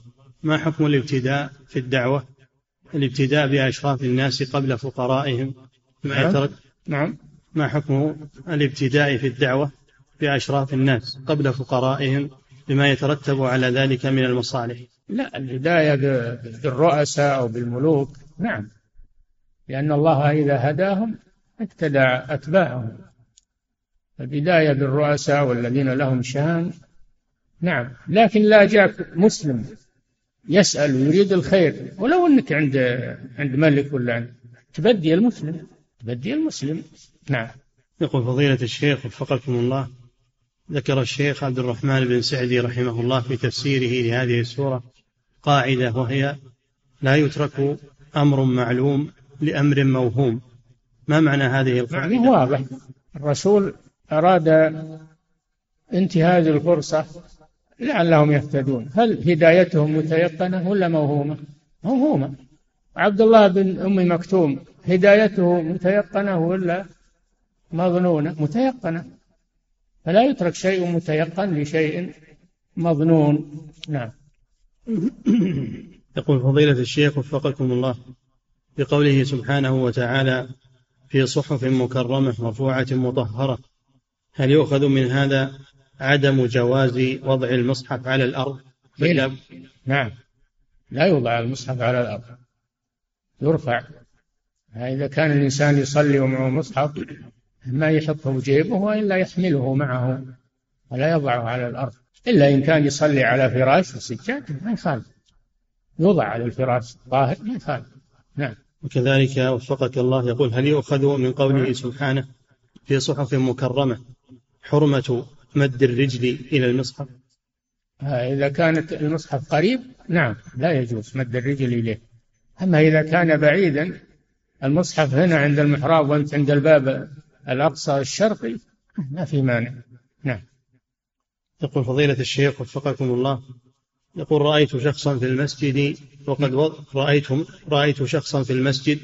ما حكم الابتداء في الدعوة؟ الابتداء بأشراف الناس قبل فقرائهم ما نعم. نعم. ما حكم الابتداء في الدعوة بأشراف الناس قبل فقرائهم بما يترتب على ذلك من المصالح؟ لا البداية بالرؤساء أو بالملوك. نعم. لأن الله إذا هداهم اقتدى أتباعهم. البداية بالرؤساء والذين لهم شان. نعم. لكن لا جاك مسلم يسأل ويريد الخير. ولو أنك عند عند ملك ولا عند تبدي المسلم. تبدي المسلم. نعم. يقول فضيلة الشيخ وفقكم الله ذكر الشيخ عبد الرحمن بن سعدي رحمه الله في تفسيره لهذه السورة قاعدة وهي لا يترك أمر معلوم لأمر موهوم. ما معنى هذه القاعدة؟ واضح. الرسول أراد انتهاز الفرصة لعلهم يهتدون. هل هدايتهم متيقنة ولا موهومة؟ موهومة. عبد الله بن أم مكتوم هدايته متيقنة ولا مظنونة؟ متيقنة. فلا يترك شيء متيقن لشيء مظنون. نعم. يقول فضيلة الشيخ وفقكم الله. بقوله سبحانه وتعالى في صحف مكرمة مرفوعة مطهرة هل يؤخذ من هذا عدم جواز وضع المصحف على الأرض؟ نعم. لا يوضع المصحف على الأرض. يرفع. إذا كان الإنسان يصلي ومعه مصحف ما يحطه جيبه وإلا يحمله معه ولا يضعه على الأرض. إلا إن كان يصلي على فراش وسجاد ما يخالف. يوضع على الفراش ظاهر ما يخالف. نعم. وكذلك وفقك الله يقول هل يؤخذ من قوله سبحانه في صحف مكرمة حرمة مد الرجل إلى المصحف؟ إذا كانت المصحف قريب نعم لا يجوز مد الرجل إليه. أما إذا كان بعيدا المصحف هنا عند المحراب وأنت عند الباب الأقصى الشرقي ما في مانع. نعم. يقول فضيلة الشيخ وفقكم الله يقول رأيت شخصا في المسجد وقد وض... رأيت رأيت شخصا في المسجد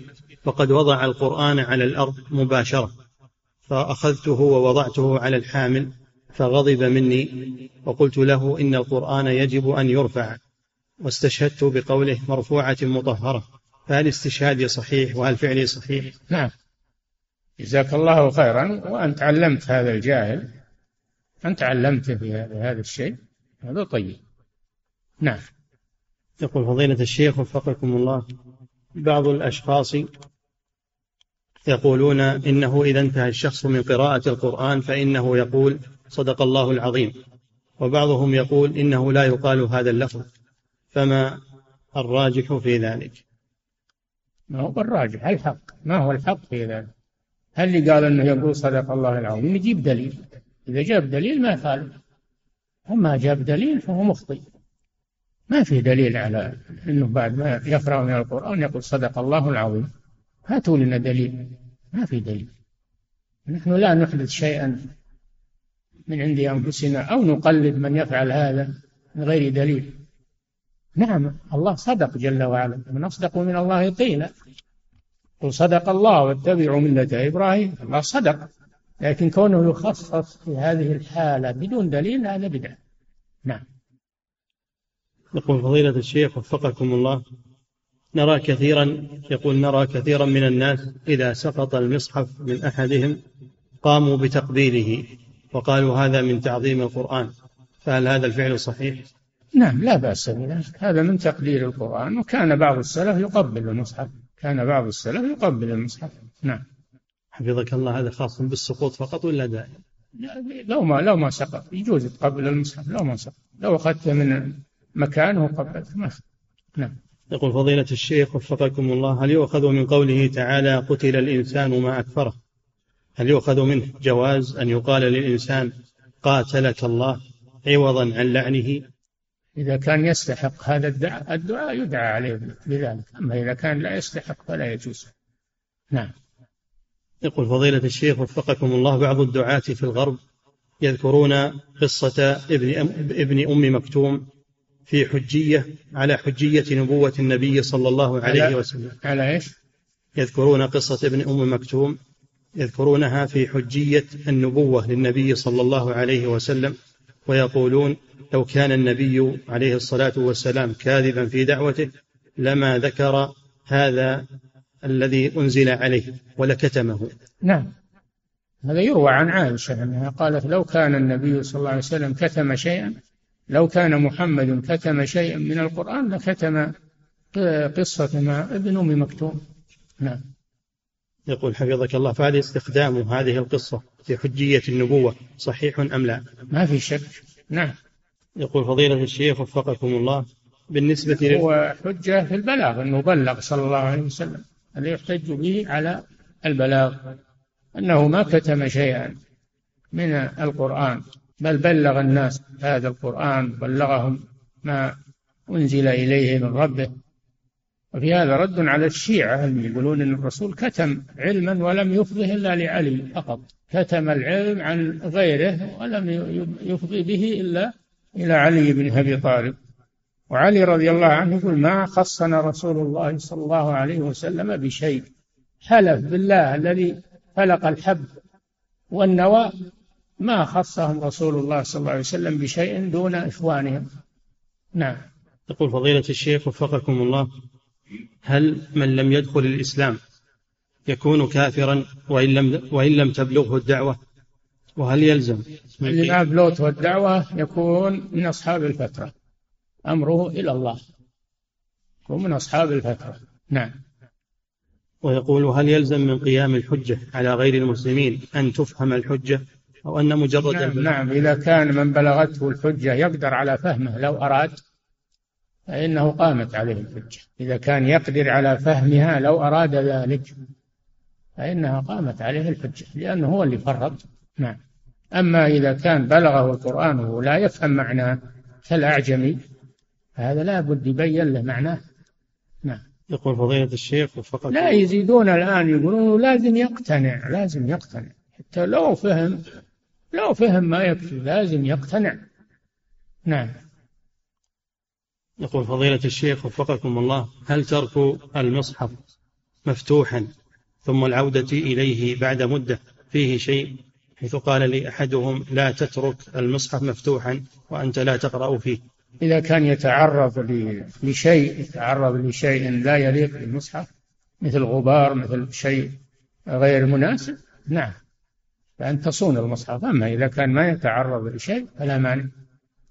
وقد وضع القرآن على الأرض مباشرة فأخذته ووضعته على الحامل فغضب مني وقلت له إن القرآن يجب أن يرفع واستشهدت بقوله مرفوعة مطهرة فهل استشهادي صحيح وهل فعلي صحيح؟ نعم. جزاك الله خيرا. وأنت علمت هذا الجاهل أنت علمته في هذا الشيء هذا طيب. نعم. يقول فضيلة الشيخ وفقكم الله بعض الأشخاص يقولون إنه إذا انتهى الشخص من قراءة القرآن فإنه يقول صدق الله العظيم وبعضهم يقول إنه لا يقال هذا اللفظ فما الراجح في ذلك؟ ما هو الراجح الحق. ما هو الحق في ذلك؟ هل اللي قال إنه يقول صدق الله العظيم يجيب دليل؟ إذا جاب دليل ما يخالف. أما جاب دليل فهو مخطئ. ما في دليل على إنه بعد ما يقرأ من القرآن يقول صدق الله العظيم. هاتوا لنا دليل. ما في دليل. نحن لا نحدث شيئا من عند أنفسنا أو نقلد من يفعل هذا من غير دليل. نعم الله صدق جل وعلا. من أصدق من الله قيلا. قل صدق الله واتبعوا ملة إبراهيم. الله صدق. لكن كونه يخصص في هذه الحالة بدون دليل هذا بدعة. نعم. يقول فضيلة الشيخ وفقكم الله. نرى كثيرا يقول نرى كثيرا من الناس إذا سقط المصحف من أحدهم قاموا بتقبيله وقالوا هذا من تعظيم القرآن. فهل هذا الفعل صحيح؟ نعم لا بأس بذلك. هذا من تقدير القرآن. وكان بعض السلف يقبل المصحف. كان بعض السلف يقبل المصحف. نعم. حفظك الله هذا خاص بالسقوط فقط ولا دائم؟ لو ما لو ما سقط. يجوز تقبل المصحف لو ما سقط. لو أخذته من مكانه ما نعم. يقول فضيلة الشيخ وفقكم الله هل يؤخذ من قوله تعالى قتل الإنسان ما أكفره؟ هل يؤخذ منه جواز أن يقال للإنسان قاتلك الله عوضا عن لعنه؟ إذا كان يستحق هذا الدعاء الدعاء يدعى عليه بذلك أما إذا كان لا يستحق فلا يجوز. نعم. يقول فضيلة الشيخ وفقكم الله بعض الدعاة في الغرب يذكرون قصة ابن أم, ابن أم مكتوم في حجية على حجية نبوة النبي صلى الله عليه على وسلم. على إيش؟ يذكرون قصة ابن أم مكتوم يذكرونها في حجية النبوة للنبي صلى الله عليه وسلم ويقولون لو كان النبي عليه الصلاة والسلام كاذبا في دعوته لما ذكر هذا الذي أنزل عليه ولكتمه. نعم. هذا يروى عن عائشة أنها قالت لو كان النبي صلى الله عليه وسلم كتم شيئا لو كان محمد كتم شيئا من القرآن لكتم قصة مع ابن أم مكتوم. نعم. يقول حفظك الله فهل استخدام هذه القصة في حجية النبوة صحيح أم لا؟ ما في شك. نعم. يقول فضيلة الشيخ وفقكم الله بالنسبة هو حجة في البلاغ أنه بلغ صلى الله عليه وسلم الذي يحتج به على البلاغ؟ أنه ما كتم شيئا من القرآن. بل بلغ الناس هذا القرآن بلغهم ما أنزل إليه من ربه. وفي هذا رد على الشيعة اللي يقولون أن الرسول كتم علما ولم يفضه إلا لعلي فقط. كتم العلم عن غيره ولم يفضي به إلا إلى علي بن أبي طالب. وعلي رضي الله عنه يقول ما خصنا رسول الله صلى الله عليه وسلم بشيء. حلف بالله الذي فلق الحب والنوى ما خصهم رسول الله صلى الله عليه وسلم بشيء دون إخوانهم. نعم. يقول فضيلة الشيخ وفقكم الله هل من لم يدخل الإسلام يكون كافرا وإن لم, وإن لم تبلغه الدعوة؟ وهل يلزم؟ اللي ما بلغته الدعوة يكون من أصحاب الفترة. أمره إلى الله. يكون من أصحاب الفترة. نعم. ويقول هل يلزم من قيام الحجة على غير المسلمين أن تفهم الحجة؟ أو أن مجرد نعم, نعم إذا كان من بلغته الحجة يقدر على فهمه لو أراد فإنه قامت عليه الحجة. إذا كان يقدر على فهمها لو أراد ذلك فإنها قامت عليه الحجة لأنه هو اللي فرط نعم. أما إذا كان بلغه القرآن ولا يفهم معناه كالأعجمي هذا لا بد يبين له معناه. نعم. يقول فضيلة الشيخ وفقط لا يزيدون الآن يقولون لازم يقتنع لازم يقتنع. حتى لو فهم لو فهم ما يكفي لازم يقتنع. نعم. يقول فضيلة الشيخ وفقكم الله هل ترك المصحف مفتوحا ثم العودة إليه بعد مدة فيه شيء؟ حيث قال لي أحدهم لا تترك المصحف مفتوحا وأنت لا تقرأ فيه. إذا كان يتعرض لشيء يتعرض لشيء لا يليق بالمصحف مثل غبار مثل شيء غير مناسب نعم. فأن تصون المصحف. أما إذا كان ما يتعرض لشيء فلا مانع.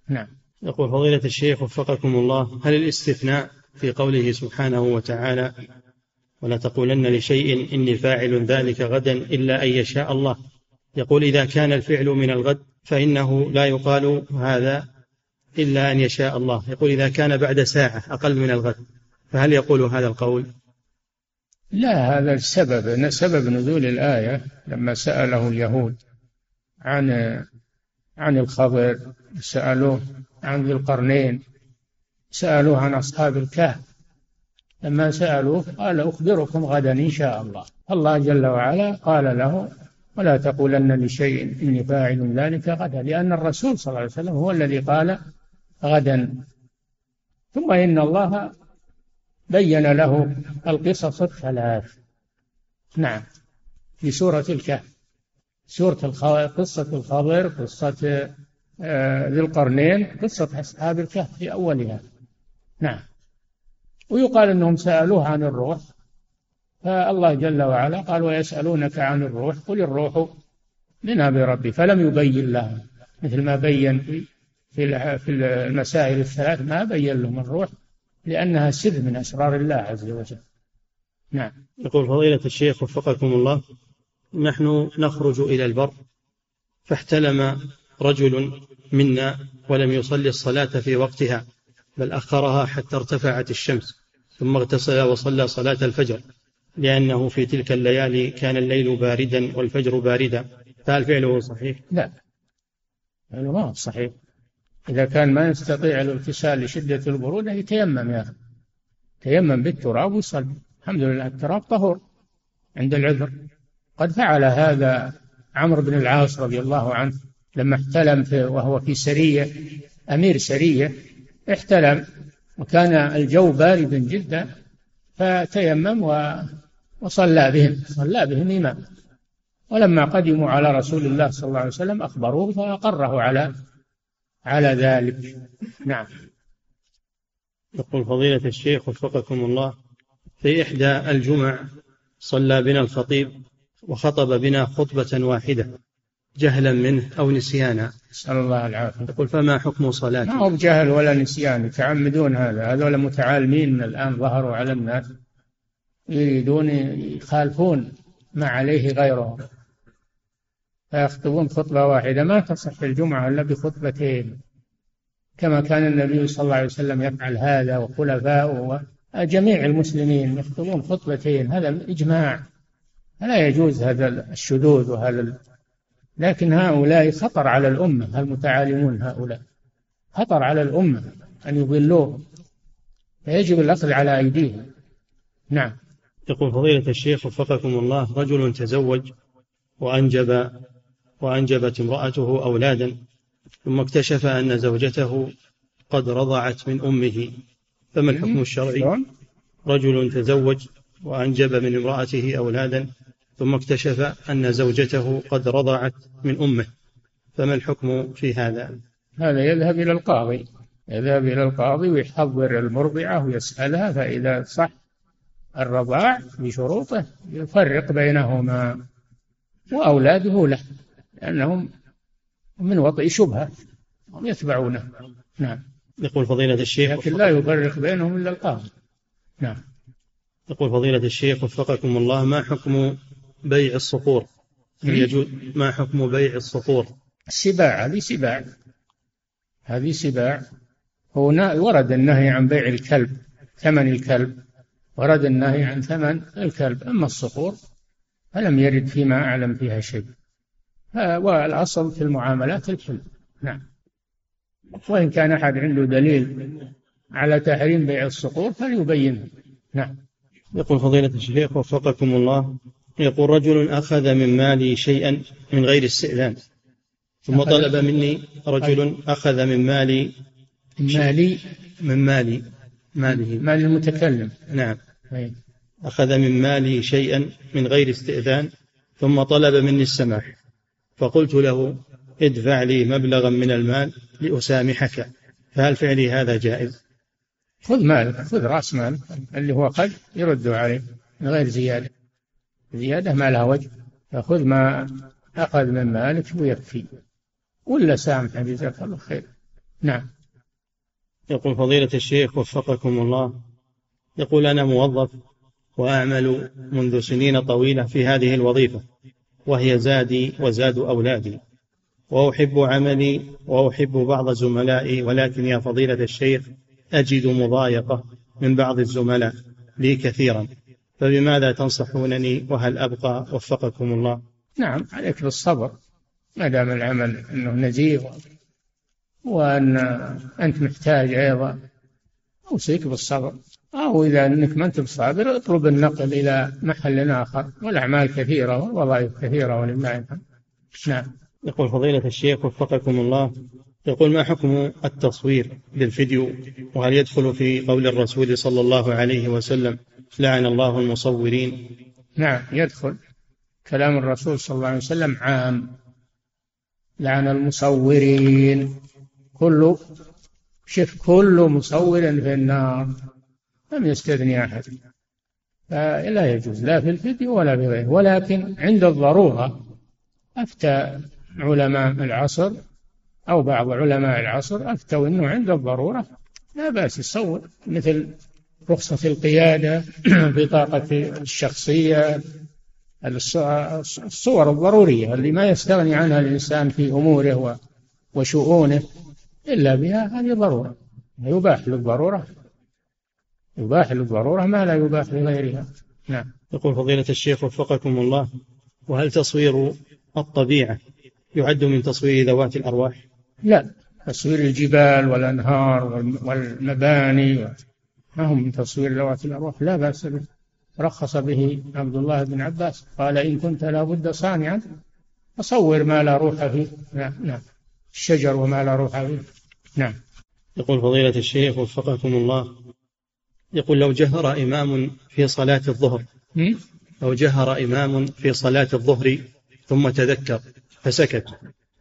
نعم. يقول فضيلة الشيخ وفقكم الله هل الاستثناء في قوله سبحانه وتعالى ولا تقولن لشيء إني فاعل ذلك غدا إلا أن يشاء الله؟ يقول إذا كان الفعل من الغد فإنه لا يقال هذا إلا أن يشاء الله. يقول إذا كان بعد ساعة أقل من الغد فهل يقول هذا القول؟ لا هذا السبب سبب نزول الآية لما سأله اليهود عن عن الخضر سألوه عن ذي القرنين سألوه عن أصحاب الكهف. لما سألوه قال أخبركم غدا إن شاء الله. الله جل وعلا قال له ولا تقولن لشيء إني فاعل ذلك غدا لأن الرسول صلى الله عليه وسلم هو الذي قال غدا. ثم إن الله بين له القصص الثلاث. نعم. في سورة الكهف. سورة قصة الخضر قصة آه، ذي القرنين قصة أصحاب الكهف في أولها. نعم. ويقال أنهم سألوه عن الروح. فالله جل وعلا قال ويسألونك عن الروح قل الروح من أمر ربي. فلم يبين لهم. مثل ما بين في في المسائل الثلاث ما بين لهم الروح لأنها سر من أسرار الله عز وجل. نعم. يقول فضيلة الشيخ وفقكم الله نحن نخرج إلى البر فاحتلم رجل منا ولم يصلي الصلاة في وقتها بل أخرها حتى ارتفعت الشمس ثم اغتسل وصلى صلاة الفجر لأنه في تلك الليالي كان الليل باردا والفجر باردا. فهل فعله صحيح؟ لا. فعله ما صحيح؟ إذا كان ما يستطيع الاغتسال لشدة البرودة يتيمم يا أخي. تيمم بالتراب ويصلي. الحمد لله التراب طهور عند العذر. قد فعل هذا عمرو بن العاص رضي الله عنه لما احتلم في وهو في سرية أمير سرية احتلم وكان الجو باردا جدا فتيمم وصلى بهم. صلى بهم إمام. ولما قدموا على رسول الله صلى الله عليه وسلم أخبروه فأقره على على ذلك. نعم. يقول فضيلة الشيخ وفقكم الله في إحدى الجمع صلى بنا الخطيب وخطب بنا خطبة واحدة جهلا منه أو نسيانا. نسأل الله العافية. يقول فما حكم صلاته؟ ما هو بجهل ولا نسيان يتعمدون هذا. هذول متعالمين من الآن ظهروا على الناس يريدون يخالفون ما عليه غيرهم. فيخطبون خطبة واحدة ما تصح الجمعة إلا بخطبتين. كما كان النبي صلى الله عليه وسلم يفعل هذا وخلفاؤه جميع المسلمين يخطبون خطبتين هذا إجماع. لا يجوز هذا الشذوذ وهذا لكن هؤلاء خطر على الأمة المتعالمون هؤلاء. خطر على الأمة أن يضلوهم. فيجب الأخذ على أيديهم. نعم. يقول فضيلة الشيخ وفقكم الله رجل تزوج وأنجب وأنجبت امرأته أولادا ثم اكتشف أن زوجته قد رضعت من أمه. فما الحكم الشرعي؟ رجل تزوج وأنجب من امرأته أولادا ثم اكتشف أن زوجته قد رضعت من أمه. فما الحكم في هذا؟ هذا يذهب إلى القاضي. يذهب إلى القاضي ويحضر المرضعة ويسألها فإذا صح الرضاع بشروطه يفرق بينهما وأولاده له. لأنهم من وطئ شبهة هم يتبعونه. نعم. يقول فضيلة الشيخ لكن لا يفرق بينهم إلا القاضي. نعم. يقول فضيلة الشيخ وفقكم الله ما حكم بيع الصقور هل يجوز ما حكم بيع الصقور السباع هذه سباع. هذه سباع. هنا ورد النهي عن بيع الكلب ثمن الكلب. ورد النهي عن ثمن الكلب. أما الصقور فلم يرد فيما أعلم فيها شيء. والأصل في المعاملات الحل نعم. وإن كان أحد عنده دليل على تحريم بيع الصقور فليبينه. نعم. يقول فضيلة الشيخ وفقكم الله يقول رجل أخذ من مالي شيئا من غير استئذان ثم طلب مني رجل أخذ من مالي مالي؟ من مالي. ماله. مال المتكلم. نعم. أي. أخذ من مالي شيئا من غير استئذان ثم طلب مني السماح. فقلت له ادفع لي مبلغا من المال لأسامحك. فهل فعلي هذا جائز؟ خذ مالك خذ رأس مالك اللي هو قد يرده عليه من غير زيادة. زيادة ما لها وجه. فخذ ما أخذ من مالك ويكفي. ولا سامح جزاك الله خير. نعم. يقول فضيلة الشيخ وفقكم الله. يقول أنا موظف وأعمل منذ سنين طويلة في هذه الوظيفة. وهي زادي وزاد أولادي. وأحب عملي وأحب بعض زملائي ولكن يا فضيلة الشيخ أجد مضايقة من بعض الزملاء لي كثيرا. فبماذا تنصحونني؟ وهل أبقى؟ وفقكم الله. نعم عليك بالصبر. ما دام العمل أنه نزيه وأن أنت محتاج أيضا أوصيك بالصبر. أو إذا أنك ما أنت بصابر اطلب النقل إلى محل آخر. والأعمال كثيرة والوظائف كثيرة ولله الحمد. نعم. يقول فضيلة الشيخ وفقكم الله. يقول ما حكم التصوير للفيديو وهل يدخل في قول الرسول صلى الله عليه وسلم لعن الله المصورين؟ نعم يدخل. كلام الرسول صلى الله عليه وسلم عام. لعن المصورين. كل شف كل مصور في النار. لم يستثني أحد. فلا يجوز لا في الفيديو ولا في غيره. ولكن عند الضرورة أفتى علماء العصر أو بعض علماء العصر أفتوا أنه عند الضرورة لا بأس يصور مثل رخصة القيادة بطاقة الشخصية الصور الضرورية اللي ما يستغني عنها الإنسان في أموره وشؤونه إلا بها هذه ضرورة. يباح للضرورة. يباح للضرورة ما لا يباح لغيرها. نعم. يقول فضيلة الشيخ وفقكم الله وهل تصوير الطبيعة يعد من تصوير ذوات الأرواح؟ لا. تصوير الجبال والأنهار والمباني ما هم من تصوير ذوات الأرواح؟ لا بأس به. رخص به عبد الله بن عباس قال إن كنت لابد صانعا فصور ما لا روح فيه. نعم نعم. الشجر وما لا روح فيه. نعم. يقول فضيلة الشيخ وفقكم الله يقول لو جهر إمام في صلاة الظهر. لو جهر إمام في صلاة الظهر ثم تذكر فسكت.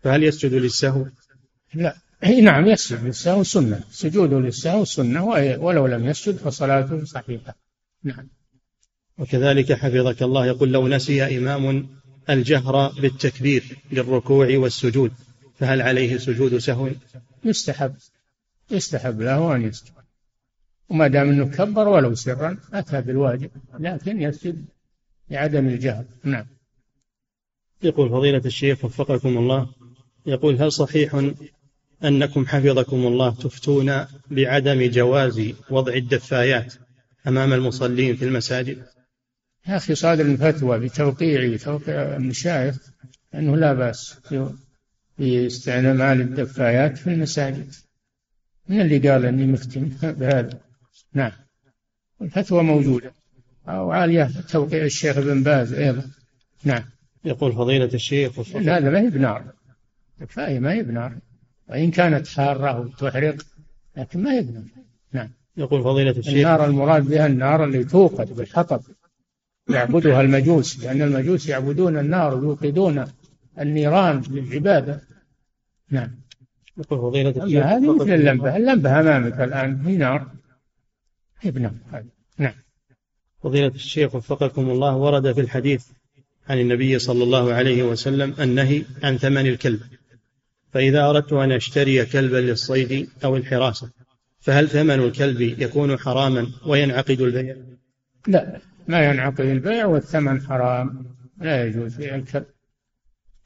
فهل يسجد للسهو؟ لا. نعم يسجد للسهو سنة. سجود للسهو سنة ولو لم يسجد فصلاته صحيحة. نعم. وكذلك حفظك الله يقول لو نسي إمام الجهر بالتكبير للركوع والسجود فهل عليه سجود سهو؟ يستحب. يستحب له أن يسجد. وما دام أنه كبر ولو سرا أتى بالواجب لكن يسجد لعدم الجهر. نعم. يقول فضيلة الشيخ وفقكم الله يقول هل صحيح أنكم حفظكم الله تفتون بعدم جواز وضع الدفايات أمام المصلين في المساجد؟ يا أخي صادر الفتوى بتوقيع بتوقيع المشايخ أنه لا بأس باستعمال الدفايات في المساجد. من اللي قال أني مفتن؟ بهذا. نعم. الفتوى موجودة. أو عالية توقيع الشيخ ابن باز أيضا. نعم. يقول فضيلة الشيخ هذا ما هي بنار. الدفاية ما هي بنار. وإن كانت حارة وتحرق لكن ما هي بنار. نعم. يقول فضيلة الشيخ. النار المراد بها النار اللي توقد بالحطب. يعبدها المجوس لأن المجوس يعبدون النار ويوقدون النيران للعبادة. نعم. يقول فضيلة الشيخ هذه مثل اللمبة. اللمبة أمامك الآن. هي نار. هي بنار نعم. فضيلة الشيخ وفقكم الله ورد في الحديث عن النبي صلى الله عليه وسلم النهي عن ثمن الكلب. فإذا أردت أن أشتري كلبا للصيد أو الحراسة فهل ثمن الكلب يكون حراما وينعقد البيع؟ لا ما ينعقد البيع والثمن حرام. لا يجوز بيع الكلب.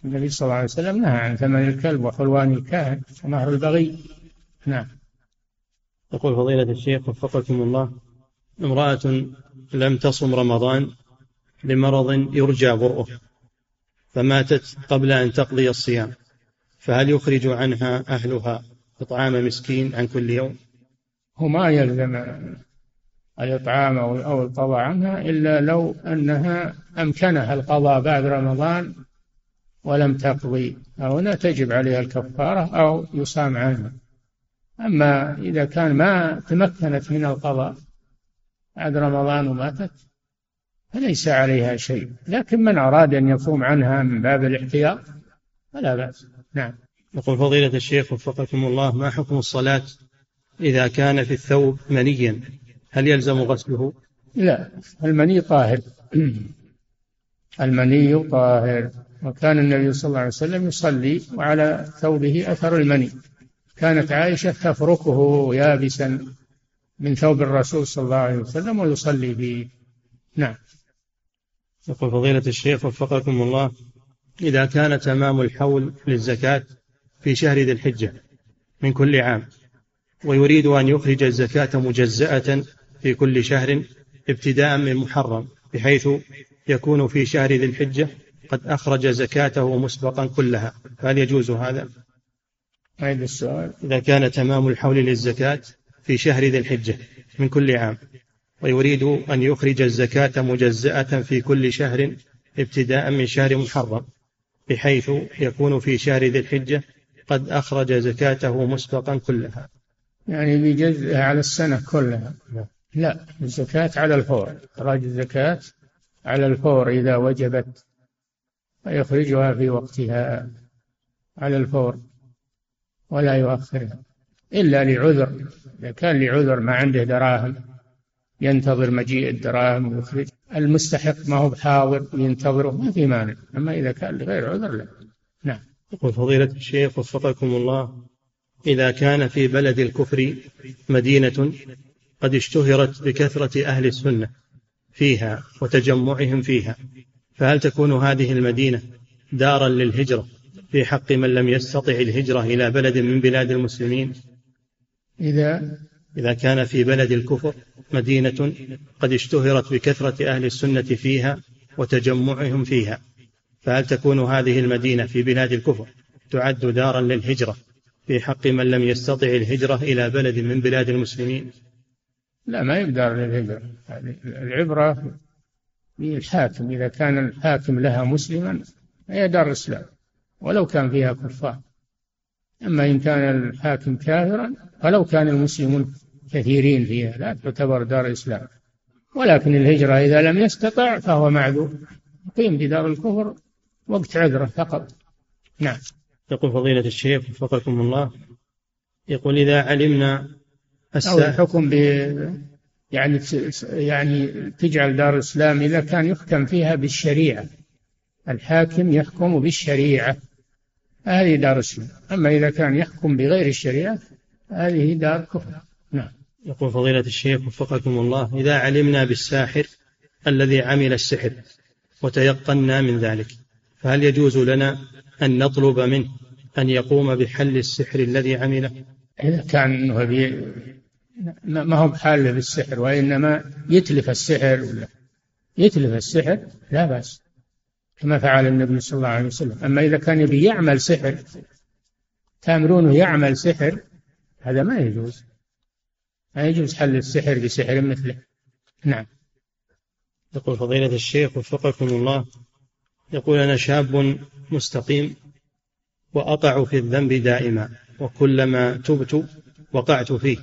النبي صلى الله عليه وسلم نهى عن ثمن الكلب وحلوان الكاهن ومهر البغي. نعم. يقول فضيلة الشيخ وفقكم الله امرأة لم تصم رمضان لمرض يرجى برؤه فماتت قبل أن تقضي الصيام فهل يخرج عنها أهلها إطعام مسكين عن كل يوم؟ هو ما يلزم الإطعام أو القضاء عنها إلا لو أنها أمكنها القضاء بعد رمضان ولم تقضي هنا تجب عليها الكفارة أو يصام عنها. أما إذا كان ما تمكنت من القضاء بعد رمضان وماتت فليس عليها شيء. لكن من أراد أن يصوم عنها من باب الاحتياط فلا بأس. نعم. يقول فضيلة الشيخ وفقكم الله ما حكم الصلاة إذا كان في الثوب منيا؟ هل يلزم غسله؟ لا. المني طاهر. المني طاهر. وكان النبي صلى الله عليه وسلم يصلي وعلى ثوبه أثر المني. كانت عائشة تفركه يابسا من ثوب الرسول صلى الله عليه وسلم ويصلي به نعم يقول فضيلة الشيخ وفقكم الله إذا كان تمام الحول للزكاة في شهر ذي الحجة من كل عام ويريد أن يخرج الزكاة مجزأة في كل شهر ابتداء من محرم بحيث يكون في شهر ذي الحجة قد أخرج زكاته مسبقا كلها فهل يجوز هذا؟ أعيد السؤال. إذا كان تمام الحول للزكاة في شهر ذي الحجة من كل عام ويريد أن يخرج الزكاة مجزأة في كل شهر ابتداء من شهر محرم بحيث يكون في شهر ذي الحجة قد أخرج زكاته مسبقا كلها. يعني بيجزئها على السنة كلها؟ لا الزكاة على الفور. إخراج الزكاة على الفور إذا وجبت فيخرجها في وقتها على الفور. ولا يؤخرها إلا لعذر. إذا كان لعذر ما عنده دراهم ينتظر مجيء الدراهم ويخرج. المستحق ما هو بحاضر ينتظره ما في مانع. أما إذا كان لغير عذر لا. نعم. يقول فضيلة الشيخ وفقكم الله إذا كان في بلد الكفر مدينة قد اشتهرت بكثرة أهل السنة فيها وتجمعهم فيها فهل تكون هذه المدينة دارا للهجرة؟ في حق من لم يستطع الهجرة إلى بلد من بلاد المسلمين. إذا إذا كان في بلد الكفر مدينة قد اشتهرت بكثرة أهل السنة فيها وتجمعهم فيها. فهل تكون هذه المدينة في بلاد الكفر تعد دارا للهجرة في حق من لم يستطع الهجرة إلى بلد من بلاد المسلمين؟ لا ما يقدر للهجرة. العبرة بالحاكم إذا كان الحاكم لها مسلما هي دار إسلام ولو كان فيها كفار. أما إن كان الحاكم كافرا ولو كان المسلمون كثيرين فيها لا تعتبر دار إسلام ولكن الهجرة إذا لم يستطع فهو معذور. يقيم في دار الكفر وقت عذره فقط. نعم. يقول فضيلة الشيخ وفقكم الله يقول إذا علمنا أو الحكم ب يعني يعني تجعل دار الإسلام إذا كان يحكم فيها بالشريعة. الحاكم يحكم بالشريعة. هذه دار الإسلام أما إذا كان يحكم بغير الشريعة هذه دار كفر. نعم. يقول فضيلة الشيخ وفقكم الله إذا علمنا بالساحر الذي عمل السحر وتيقنا من ذلك فهل يجوز لنا أن نطلب منه أن يقوم بحل السحر الذي عمله؟ إذا كان ما هو بحاله بالسحر وإنما يتلف السحر ولا يتلف السحر لا بأس. كما فعل النبي صلى الله عليه وسلم. أما إذا كان يبي يعمل سحر تامرونه يعمل سحر هذا ما يجوز. ما يجوز حل السحر بسحر مثله. نعم. يقول فضيلة الشيخ وفقكم الله يقول أنا شاب مستقيم وأقع في الذنب دائما وكلما تبت وقعت فيه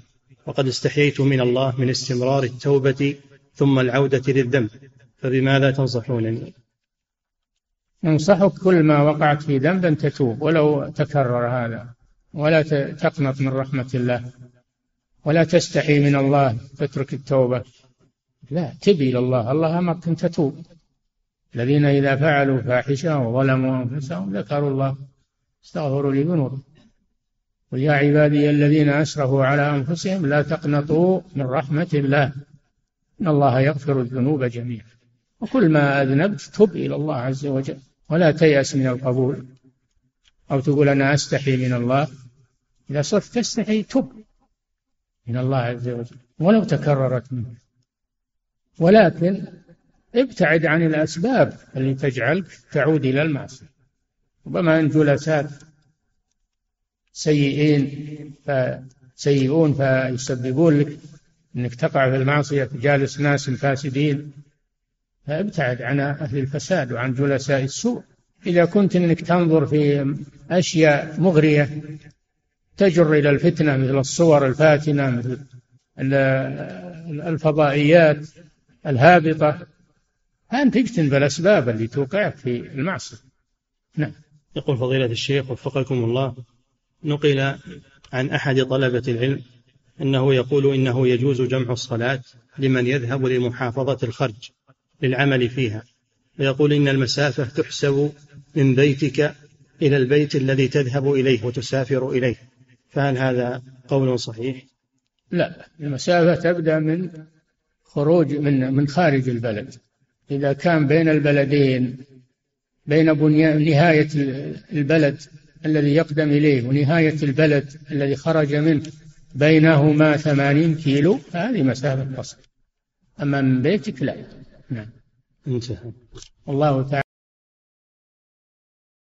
وقد استحييت من الله من استمرار التوبة ثم العودة للذنب فبماذا تنصحونني؟ انصحك كل ما وقعت في ذنب أن تتوب ولو تكرر هذا ولا تقنط من رحمة الله ولا تستحي من الله تترك التوبة. لا تبي إلى الله الله أمرك أن تتوب. الذين إذا فعلوا فاحشة وظلموا أنفسهم ذكروا الله استغفروا لذنوبهم قل يا عبادي الذين أسرفوا على أنفسهم لا تقنطوا من رحمة الله إن الله يغفر الذنوب جميعا. وكل ما أذنبت تب إلى الله عز وجل. ولا تيأس من القبول. أو تقول أنا أستحي من الله. إذا صرت تستحي تب من الله عز وجل. ولو تكررت منه. ولكن ابتعد عن الأسباب اللي تجعلك تعود إلى المعصية. ربما أن جلسات سيئين سيئون فيسببون لك أنك تقع في المعصية. جالس ناس فاسدين. فابتعد عن أهل الفساد وعن جلساء السوء. إذا كنت إنك تنظر في أشياء مغرية تجر إلى الفتنة مثل الصور الفاتنة مثل الفضائيات الهابطة أن تجتنب الأسباب اللي توقعك في المعصية. نعم. يقول فضيلة الشيخ وفقكم الله نقل عن أحد طلبة العلم أنه يقول إنه يجوز جمع الصلاة لمن يذهب لمحافظة الخرج. للعمل فيها. ويقول إن المسافة تحسب من بيتك إلى البيت الذي تذهب إليه وتسافر إليه. فهل هذا قول صحيح؟ لا المسافة تبدأ من خروج من من خارج البلد. إذا كان بين البلدين بين بنيان نهاية البلد الذي يقدم إليه ونهاية البلد الذي خرج منه بينهما ثمانين كيلو هذه مسافة قصر أما من بيتك لا. نعم. انتهى. الله تعالى